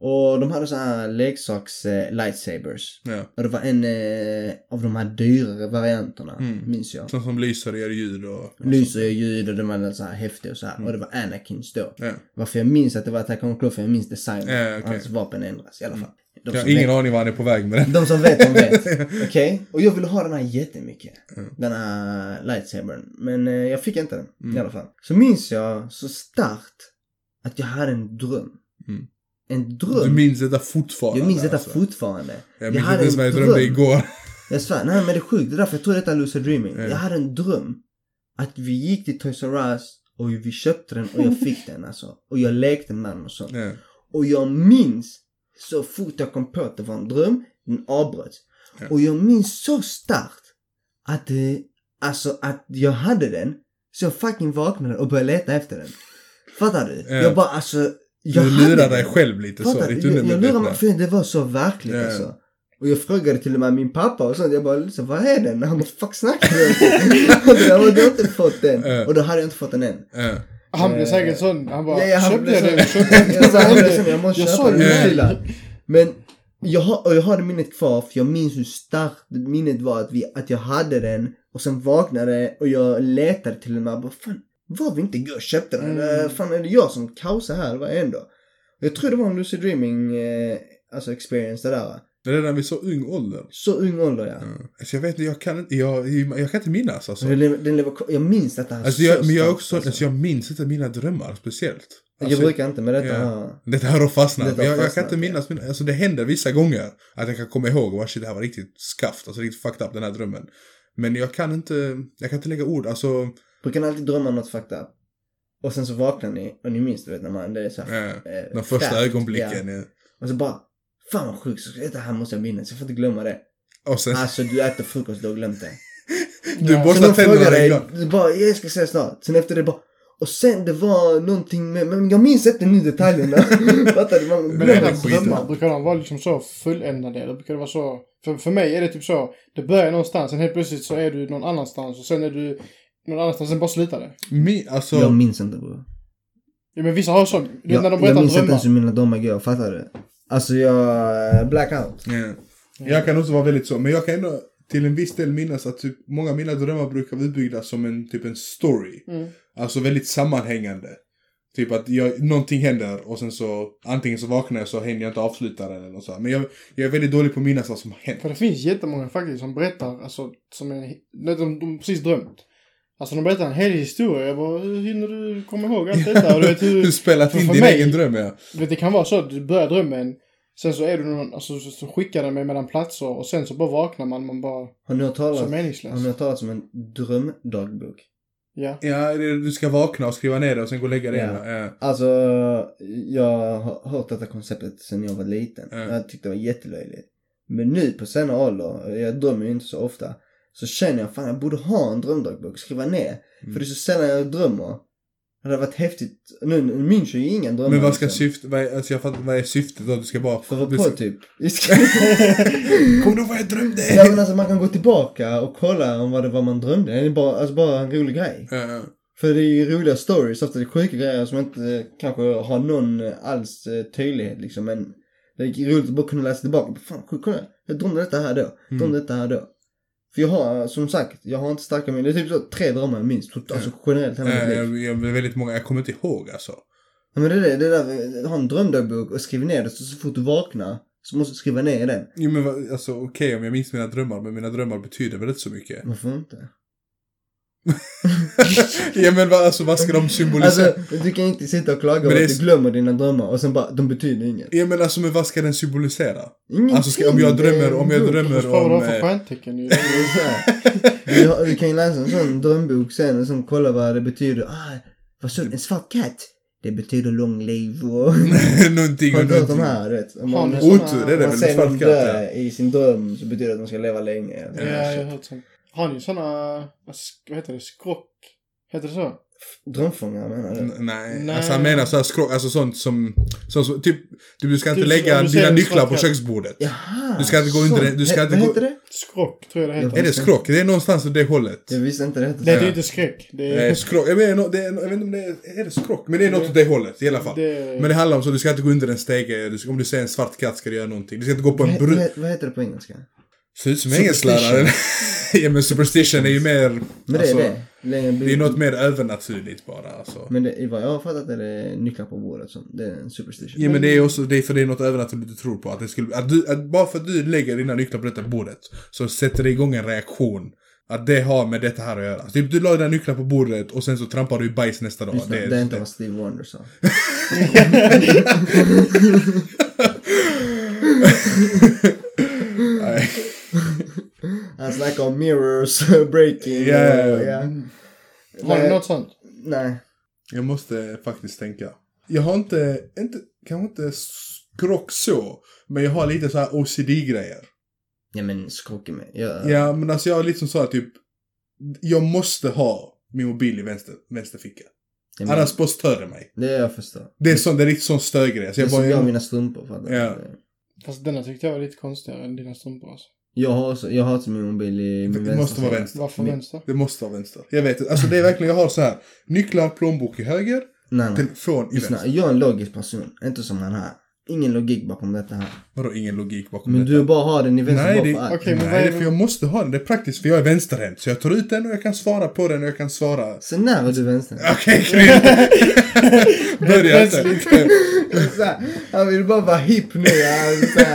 Och de hade så här leksaks eh, lightsabers. Ja. Och det var en eh, av de här dyrare varianterna, Mm. minns jag. Sånt som lyser och gör ljud och... Lyser och ljud och de var så här häftiga och så här. Och det var Anakins då. Ja. Varför jag minns att det var Attack on Clones, för jag minns designen. Ja, okej. Hans vapen ändras i alla fall. De Jag har som ingen vet- aning var han är på väg med den. De som vet, de vet. Okej? Och jag ville ha den här jättemycket. Mm. Den här lightsabern. Men eh, jag fick inte den Mm. i alla fall. Så minns jag så starkt att jag hade en dröm. Mm. En dröm. Du minns detta fortfarande? jag minns detta alltså. fortfarande. Jag minns inte ens vad jag drömde igår. Jag svär, nej men det är sjukt. Det är därför jag tror detta är lucid dreaming. Ja. Jag hade en dröm. Att vi gick till Toys R Us och vi köpte den och jag fick den alltså. Och jag lekte med den och sånt. Ja. Och jag minns så fort jag kom på att det var en dröm, den avbröts. Ja. Och jag minns så starkt att, eh, alltså att jag hade den, så jag fucking vaknade och började leta efter den. Fattar du? Ja. Jag bara alltså, jag Du hade lurar den. dig själv lite så, ditt? Jag, jag lurar mig, för det var så verkligt Ja. alltså. Och jag frågade till och med min pappa och sånt. Jag bara liksom, vad är den? Han bara, fuck snackar du om? Och du har inte fått den. Ja. Och då hade jag inte fått den än. Ja. Han blev Eh, säkert sån. Han bara, Ja, ja, han köpte jag den? Jag? Jag måste Jag köpa den. gillar. Men jag har, och jag har det minnet kvar för jag minns hur starkt minnet var att, vi, att jag hade den och sen vaknade och jag letade till den och bara fan var vi inte igår och köpte den? Mm. Eller fan är det jag som kaosar här? Vad är det ändå? Jag tror det var en lucid dreaming eh, alltså experience det där. Det är redan vid så ung ålder. Så ung ålder ja. Ja. Alltså jag vet inte, jag kan inte, jag, jag kan inte minnas alltså. Den, den lever, jag minns detta här Alltså så jag, men jag starkt, också, alltså. alltså jag minns inte mina drömmar speciellt. Alltså, jag brukar inte med detta ja. här. Detta har fastnat. Detta Men har jag, jag kan fastnat, inte ja. minnas, mina, alltså det händer vissa gånger att jag kan komma ihåg och shit det här var riktigt skaft, alltså riktigt fucked up den här drömmen. Men jag kan inte, jag kan inte lägga ord, alltså, Brukar ni alltid drömma något fucked up? Och sen så vaknar ni och ni minns du vet när man, det är så här, eh, eh, de första fräscht, ögonblicken. ja. Ja. Och så bara, fan vad sjukt, så det här måste jag minnas, jag får inte glömma det. Och sen, Alltså du äter frukost, du har glömt det. du Ja. Borstar tänderna dig, du bara, jag ska säga snart. Sen efter det bara, och sen det var någonting med, men jag minns inte nu detaljerna. Fattar du? Man glömmer drömmar, brukar de vara liksom så fulländade? Eller brukar det vara så? För, för mig är det typ så, det börjar någonstans, sen helt plötsligt så är du någon annanstans och sen är du någon annanstans, sen bara slutar det. Mi, alltså, Jag minns inte bror. Ja men vissa har så, du vet Jag, när de jag berättar minns inte drömmar. ens hur mina drömmar går, fattar du? Alltså jag, blackout. ja. jag kan också vara väldigt så, men jag kan ändå till en viss del minnas att typ, många av mina drömmar brukar vara utbyggda som en typ en story. Mm. Alltså väldigt sammanhängande. Typ att jag, någonting händer och sen så antingen så vaknar jag så hinner jag inte avsluta den eller så. Men jag, jag är väldigt dålig på att minnas vad som har hänt. För det finns jättemånga faktiskt som berättar, alltså, som en, de, de, de precis drömt. Alltså de berättar en hel historia, jag bara, hur hinner du komma ihåg allt detta? Och du vet Du hur, spelat för in din mig- egen dröm ja. du vet det kan vara så att du börjar drömmen, sen så är du någon, alltså så, så skickar den mig mellan platser och sen så bara vaknar man, man bara, Har ni hört så talas, meningslös. har ni hört talas om en drömdagbok? Ja. Ja, du ska vakna och skriva ner det och sen gå och lägga dig Ja. Ja. Alltså, jag har hört detta konceptet sedan jag var liten. Ja. Jag tyckte det var jättelöjligt. Men nu på senare ålder, jag drömmer ju inte så ofta, så känner jag fan jag borde ha en drömdagbok, skriva ner. Mm. För det är så sällan jag drömmer. Det hade varit häftigt. Nu, nu minns jag ju inga drömmar. Men vad ska liksom. syftet, vad är, alltså jag fattar, vad är syftet då? Du ska bara... För vara ska, på typ. Kommer du ihåg vad jag drömde? Ja men alltså man kan gå tillbaka och kolla om vad det var man drömde. Det är bara, alltså bara en rolig grej. Ja, ja. För det är ju roliga stories, ofta det är sjuka grejer som inte kanske har någon alls eh, tydlighet liksom. Men det är roligt att bara kunna läsa tillbaka. Fan, kolla. Jag drömde detta här då. Jag drömde detta här då. För jag har, som sagt, jag har inte starka minnen. Det är typ så tre drömmar jag minns. Alltså generellt hela mitt Eh, liv. Jag, jag, väldigt många, jag kommer inte ihåg alltså. Ja, men det är det, det är där, har en drömdagbok och skriver ner det så, så fort du vaknar så måste du skriva ner den. Jo men alltså okej om jag minns mina drömmar, men mina drömmar betyder väl inte så mycket. Varför inte? ja men vad, alltså vad ska de symbolisera? Alltså, du kan inte sitta och klaga Men över att är du glömmer dina drömmar och sen bara, de betyder inget. Ja men alltså men vad ska den symbolisera? Ingenting. Alltså ska, om jag drömmer, om jag drömmer vad du om... har för Eh, stjärntecken. Du, har- du kan ju läsa en sån drömbok sen och sen kolla vad det betyder. Ah, vad så, en svart katt. Det betyder lång liv och... någonting Har och du hört de någonting. här, du vet? Om Har man, om Otur, det är det man väl ser en svart någon katt dö ja. i sin dröm så betyder det att man ska leva länge. Ja, jag har hört sånt. Har ni såna, vad vad heter det, skrock? Heter det så? Drömfångare menar du? Nej. Nej. alltså han menar så här skrock, alltså sånt som, sånt som typ, du, du ska inte Typ lägga dina nycklar på köksbordet. Jaha! Du ska inte gå under det- du ska inte Vad gå- heter det? Skrock tror jag det heter. Är det skrock? Det är någonstans åt det hållet. Jag visste inte det hette så. Det ju inte skräck. Det är... skrock, jag, menar, det är, jag vet inte om det är, är det skrock? Men det är något åt det hållet i alla fall. Det- Men det handlar om så, du ska inte gå under en stege, om du ser en svart katt ska du göra någonting. Du ska inte gå på Vad, en brun... vad, vad heter det på engelska? Ser ut som engelsklärare. ja men superstition är ju mer... Men det alltså, är det. Det är, Det något mer övernaturligt bara alltså. Men det, vad jag har fattat är det nycklar på bordet som, det är en superstition. Ja men det är också, det är för det är något övernaturligt du tror på. Att det skulle, att du, att bara för att du lägger dina nycklar på detta bordet så sätter det igång en reaktion. Att det har med detta här att göra. Typ du la dina nycklar på bordet och sen så trampar du i bajs nästa dag. Just det, det är inte vad Steve Wonder sa. Han snackar om mirrors breaking Ja, ja, och, ja. ja. Har du Nej. något sånt? Nej. Jag måste faktiskt tänka. Jag har inte, inte, kanske inte skrock så. Men jag har lite så här OCD-grejer. Ja men skrockar mig. Ja. Ja men alltså jag har liksom så här typ. Jag måste ha min mobil i vänster, vänster ficka. Ja, men, Annars bara stör det mig. det jag förstår. Det är, sån, det är riktigt sån störgrej. Så Det är jag som bara, jag och mina strumpor. Fattar? Ja. Fast denna tyckte jag var lite konstigare än dina strumpor alltså. Jag har jag har också min mobil i min det måste vara vänster. Varför Min- vänster? Det måste vara vänster. Jag vet inte. Alltså det är verkligen, jag har så här. Nycklar, plånbok i höger, Nej nej. telefon i Lyssna, vänster. jag är en logisk person. Inte som han här. Ingen logik bakom detta här. Vadå ingen logik bakom Men detta? du bara har den i vänster Nej, bara det, för. Okej, men nej är det är för jag måste ha den. Det är praktiskt för jag är vänsterhänt. Så jag tar ut den och jag kan svara på den och jag kan svara. Så när är du vänster? Okej, okay, Börja inte. Han vill bara vara hipp nu.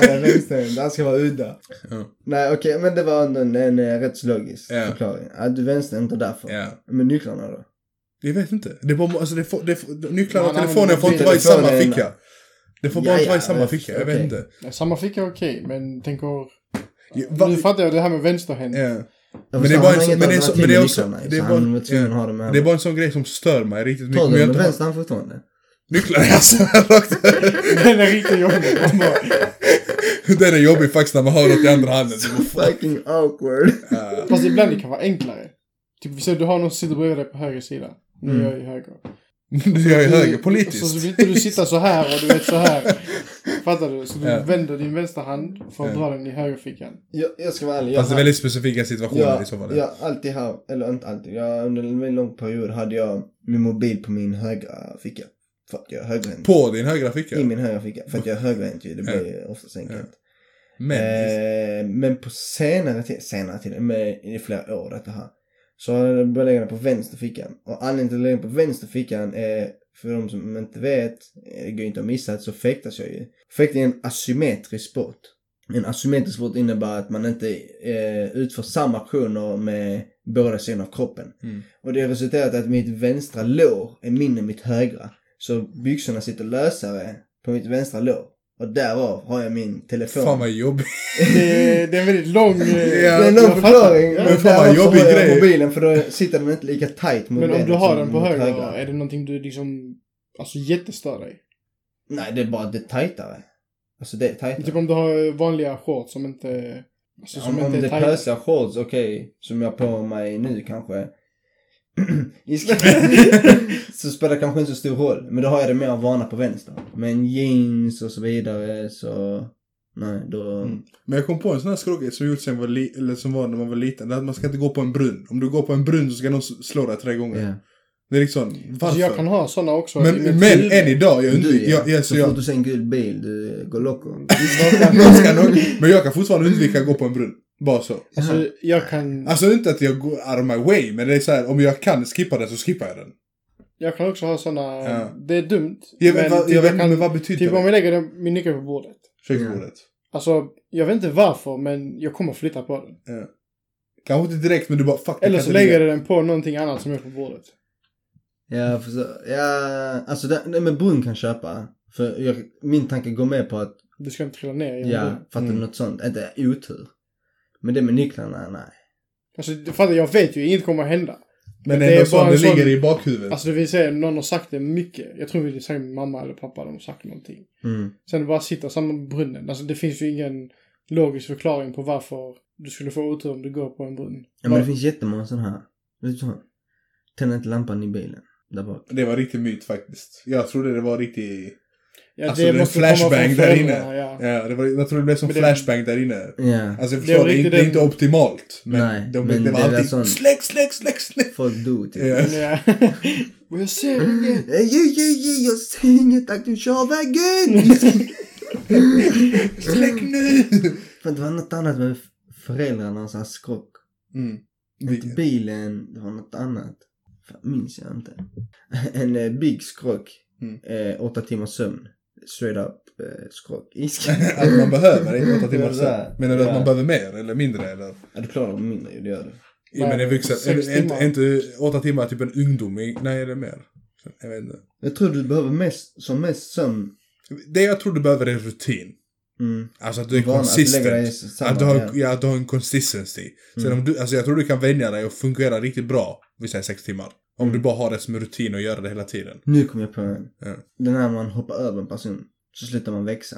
Han vänsterhänt. Han ska vara udda. Ja. Nej okej, men det var ändå en, en, eh, rätt så logisk Ja. förklaring. Att du vänsterhänt och därför. Ja. Men nycklarna då? Jag vet inte. Det är bara, alltså det får, det får, nycklarna och telefonen får inte vara i samma ficka. Det får bara Ja, inte vara i ja, samma ficka. Jag vet okej. inte. Ja, Samma ficka är okej, men tänker... Ja, va- Nu fattar jag det här med vänsterhänt. Ja. Men det är bara men det är så- alternativ men det är med också- nycklarna, det är så bara- ja. Det är en sån grej som stör mig riktigt mycket. Tar Men du jag med vänster hand fortfarande? Nycklarna, alltså. rakt över. Den är riktigt jobbig. Den är jobbig faktiskt när man har något i andra handen. Fan. Fucking awkward. Ja. Fast ibland det kan vara enklare. Typ säger du har någon som sitter bredvid dig på höger sida. Nu är jag i höger. Du gör ju höger Så, politiskt. så vill inte du sitta så här och du vet så här. Fattar du? Så du Ja. vänder din vänstra hand för att Ja. dra den i högerfickan. Jag, jag ska vara ärlig. Jag Fast det är har- väldigt specifika situationer jag, i så fall. jag har alltid haft, eller inte alltid, jag, under en väldigt lång period hade jag min mobil på min högra ficka. För att jag är högerhänt. På din högra ficka? I min högra ficka. För att jag är högerhänt ju, det blir oftast enkelt. Men, Eh, men på senare tid, senare tid, med, i flera år detta här. Så har jag börjat lägga den på vänster fickan. Och anledningen till att lägga den på vänster fickan är, för de som inte vet, eh, det går inte att missa, så fäktas jag ju. Fäktning är en asymmetrisk sport. En asymmetrisk sport innebär att man inte eh, utför samma aktioner med båda sidorna av kroppen. Mm. Och det har resulterat i att mitt vänstra lår är mindre än mitt högra. Så byxorna sitter lösare på mitt vänstra lår. Och därav har jag min telefon. fan vad jobbigt. Det, det är en väldigt lång... eh, det är en lång förklaring. Men fan vad jobbig grej. mobilen för då sitter den inte lika tight mot Men om du har den på höger, högra. är det någonting du liksom... Alltså jättestör dig? Nej, det är bara det är tajtare. Alltså det är tajtare. Typ om du har vanliga shorts som inte... Alltså som om, om inte det är är tajta. pösiga shorts, okej, som jag har på mig nu kanske. Iska. så spelar det kanske inte så stor roll. Men då har jag det mer vana på vänster. Men jeans och så vidare så... Nej, då... Mm. Men jag kom på en sån här skrockgrej som gjort sen var li- eller som var när man var liten. Det är att man ska inte gå på en brunn. Om du går på en brunn så ska någon slå dig tre gånger. Ja. Det är liksom, varför? Jag kan ha sådana också. i Men, men än idag, jag Du undviker... ja. Jag, jag, så så fort du ser en gul bil, du går loco. men jag kan fortfarande undvika att gå på en brunn. Bara så. Alltså jag kan, Alltså inte att jag går out of my way, men det är så här, om jag kan skippa det så skippar jag den. jag kan också ha sådana, Ja. det är dumt. Jag vet, vad, typ jag vet kan- inte, men vad betyder Typ om det? jag lägger den- min nyckel på bordet. Köksbordet. Alltså, jag vet inte varför men jag kommer flytta på den. Ja. Kanske inte direkt, men du bara fuck. jag Eller kan så lägger jag den på någonting annat som är på bordet. Ja, för så, ja, alltså det, det med brunn kan köpa. För jag, min tanke går med på att, Du ska inte trilla ner genom ja, fattar du Mm. något sånt? Inte otur. Men det med nycklarna, nej. Alltså, det- fattar, jag vet ju, inget kommer att hända. Men det ändå är så, bara det sån- ligger i bakhuvudet. Alltså det vill säga, någon har sagt det mycket. Jag tror det är säkert mamma eller pappa, de har sagt någonting. Mm. Sen bara sitta samma brunnen. Alltså det finns ju ingen logisk förklaring på varför du skulle få otur om du går på en brunn. Ja men det finns jättemånga sådana här. Vet du? Tänd inte lampan i bilen. Där bak. Det var riktigt myt faktiskt. Jag trodde det var riktigt... ja, alltså det, är flashbang där inne. Ja. Ja, det var, jag tror det blev som Men det- flashbang där inne. Ja. Alltså jag Det var förstår, det, inte- det är inte optimalt. Men, Nej, de, men det var det alltid sån- släck, släck, släck, släck. Folk dog typ. Ja. Ja. Och jag ser inget. Ey, ey, ey, jag ser inget att du kör vägen! Släck nu! För det var något annat med föräldrarnas skrock. Mm. Inte bilen, det var något annat. Fan, minns jag inte. En eh, big skrock. Mm. Eh, åtta timmars sömn. Straight up eh, skrock. Att man behöver inte åtta timmar sömn. Menar du att man behöver mer eller mindre eller? Ja, du klarar det mindre ju, det gör du. Ja, men en vuxen, är, är, är inte åtta timmar typ en ungdom? Nej, är det mer? Jag vet inte. Jag tror du behöver mest, som mest sömn. Det jag tror du behöver är rutin. Mm. Alltså att du är Vana att consistent. samma, Att du har, ja. att du har en consistency. Sen Mm. om du, alltså jag tror du kan vänja dig och fungera riktigt bra, vi säger sex timmar. Om Mm. du bara har det som rutin och gör det hela tiden. Nu kom jag på en. Ja. Den här man hoppar över en person. Så slutar man växa.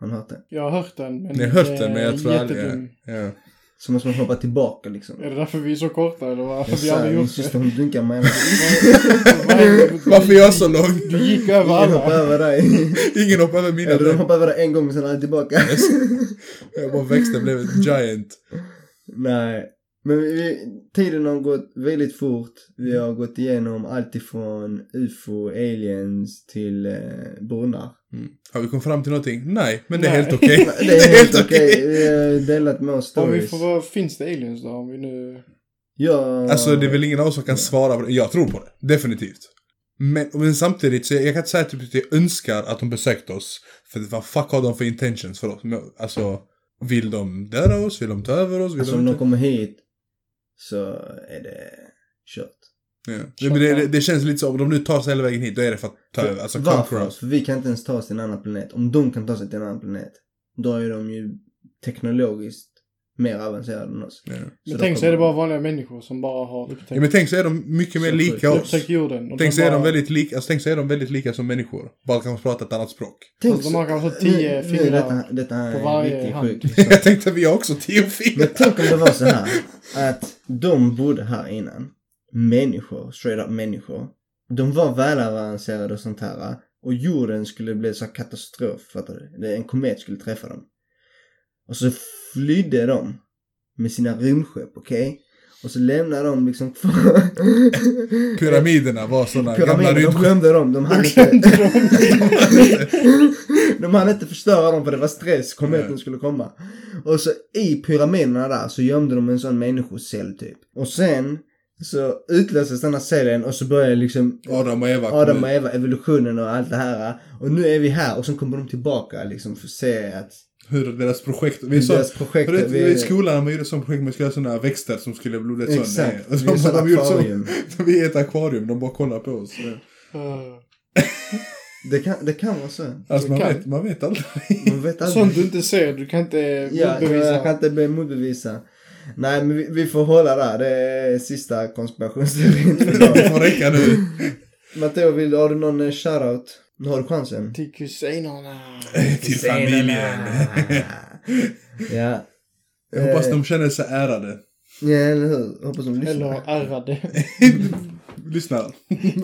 Har ni hört det? Jag har hört den. Men Ni har hört den men jag tror aldrig... Ja. Ja. Så måste man hoppa tillbaka liksom. Är det därför vi är så korta eller Har vi aldrig min gjort det? hon dunkar mig. Varför är jag så lång? Du gick över hoppar alla. över dig. Ingen hoppar över mina Eller de hoppar över dig en gång och sen är tillbaka. Jag bara växte och blev ett giant. Nej. Men vi, tiden har gått väldigt fort. Vi har gått igenom allt ifrån UFO, aliens till eh, brunnar. Mm. Har vi kommit fram till någonting? Nej, men det är Nej. helt okej. Det är helt okej. Vi har delat med oss Om vi stories. får vara, finns det aliens då? Om vi nu... Ja. Alltså det är väl ingen av oss som kan svara på det. Jag tror på det. Definitivt. Men, men samtidigt så jag, jag kan inte säga typ att jag önskar att de besökte oss. För vad fuck har de för intentions för oss? Men, Alltså, vill de döda oss? Vill de ta över oss? Vill Alltså de om de kommer hit så är det kört. Ja. Det, men det, det, känns lite så, om de nu tar sig hela vägen hit, då är det för att ta över. Alltså Varför? För vi kan inte ens ta oss till en annan planet. Om de kan ta sig till en annan planet, då är de ju teknologiskt mer avancerade än oss. Ja. Men tänk så är det bara vanliga människor som bara har upptäckt, ja men tänk så är de mycket mer lika oss. upptäckt jorden. Och Tänk så är de bara- väldigt lika, alltså tänk så är de väldigt lika som människor. Bara kanske prata ett annat språk. Tänk de så- har kanske tio fingrar detta, detta här på är varje riktigt hand. sjukt. Jag tänkte vi har också tio fingrar. Men tänk om det var så här att de bodde här innan. Människor, straight up människor. De var välavancerade och sånt här. Och jorden skulle bli så katastrof, fattar du? Det- En komet skulle träffa dem. Och så flydde de med sina rymdskepp, okej? Och så lämnade de liksom kvar... Pyramiderna var sådana gamla Pyramiderna, de rymdskepp. glömde dem. De hann inte... de hann inte förstöra dem för det var stress, kometen Nej. skulle komma. Och så i pyramiderna där så gömde de en sån människocell typ. Och sen så utlöstes den här cellen och så började liksom Adam och Eva Adam och Eva, evolutionen och allt det här. Och nu är vi här och sen kommer de tillbaka liksom för att se att Hur deras projekt... Vi sa, deras projekt... för det, vi- I skolan när man gjorde sånt projekt, man skulle ha sådana växter som skulle bli blodet Exakt. sönder. Vi är De, sån gjorde så, akvarium. vi är ett akvarium, de bara kollar på oss. Det kan, det kan vara så. Alltså man kan. vet, man vet aldrig. Man vet aldrig. Sånt du inte ser, du kan inte Ja, bevisa. jag kan inte be motbevisa. Nej, men vi, vi får hålla där. Det är sista konspirationsteorin för Det får räcka nu. Matteo, vill, har du någon eh, shoutout? Nu har du chansen. Till kusinerna. Till familjen. ja. Jag hoppas Eh, de känner sig ärade. Ja, eller hur? Hoppas de lyssnar. Eller ärrade. Lyssna.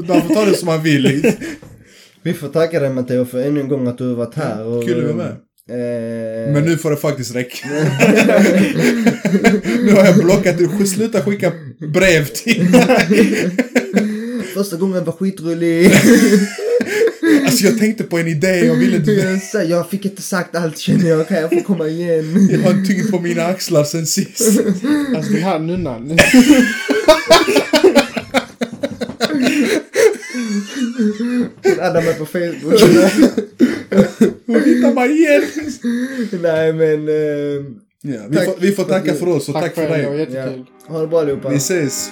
Man får ta det som man vill. Vi får tacka dig Matteo för ännu en gång att du har varit här. Och, Kul att vara med. Eh, Men nu får det faktiskt räcka. nu har jag blockat dig. Sluta skicka brev till Första gången var skitrolig. Alltså jag tänkte på en idé. Jag ville inte... jag, fick inte sagt allt känner jag. Kan jag få komma igen? Jag har tyngd på mina axlar sen sist. Alltså den här nunnan. Hon addar mig på Facebook. Hon hittar mig igen. Nej men... Eh, Ja, vi, Tack får, vi får för tacka för oss och tack, för det var dig. ja. Ha det bra allihopa. Vi ses.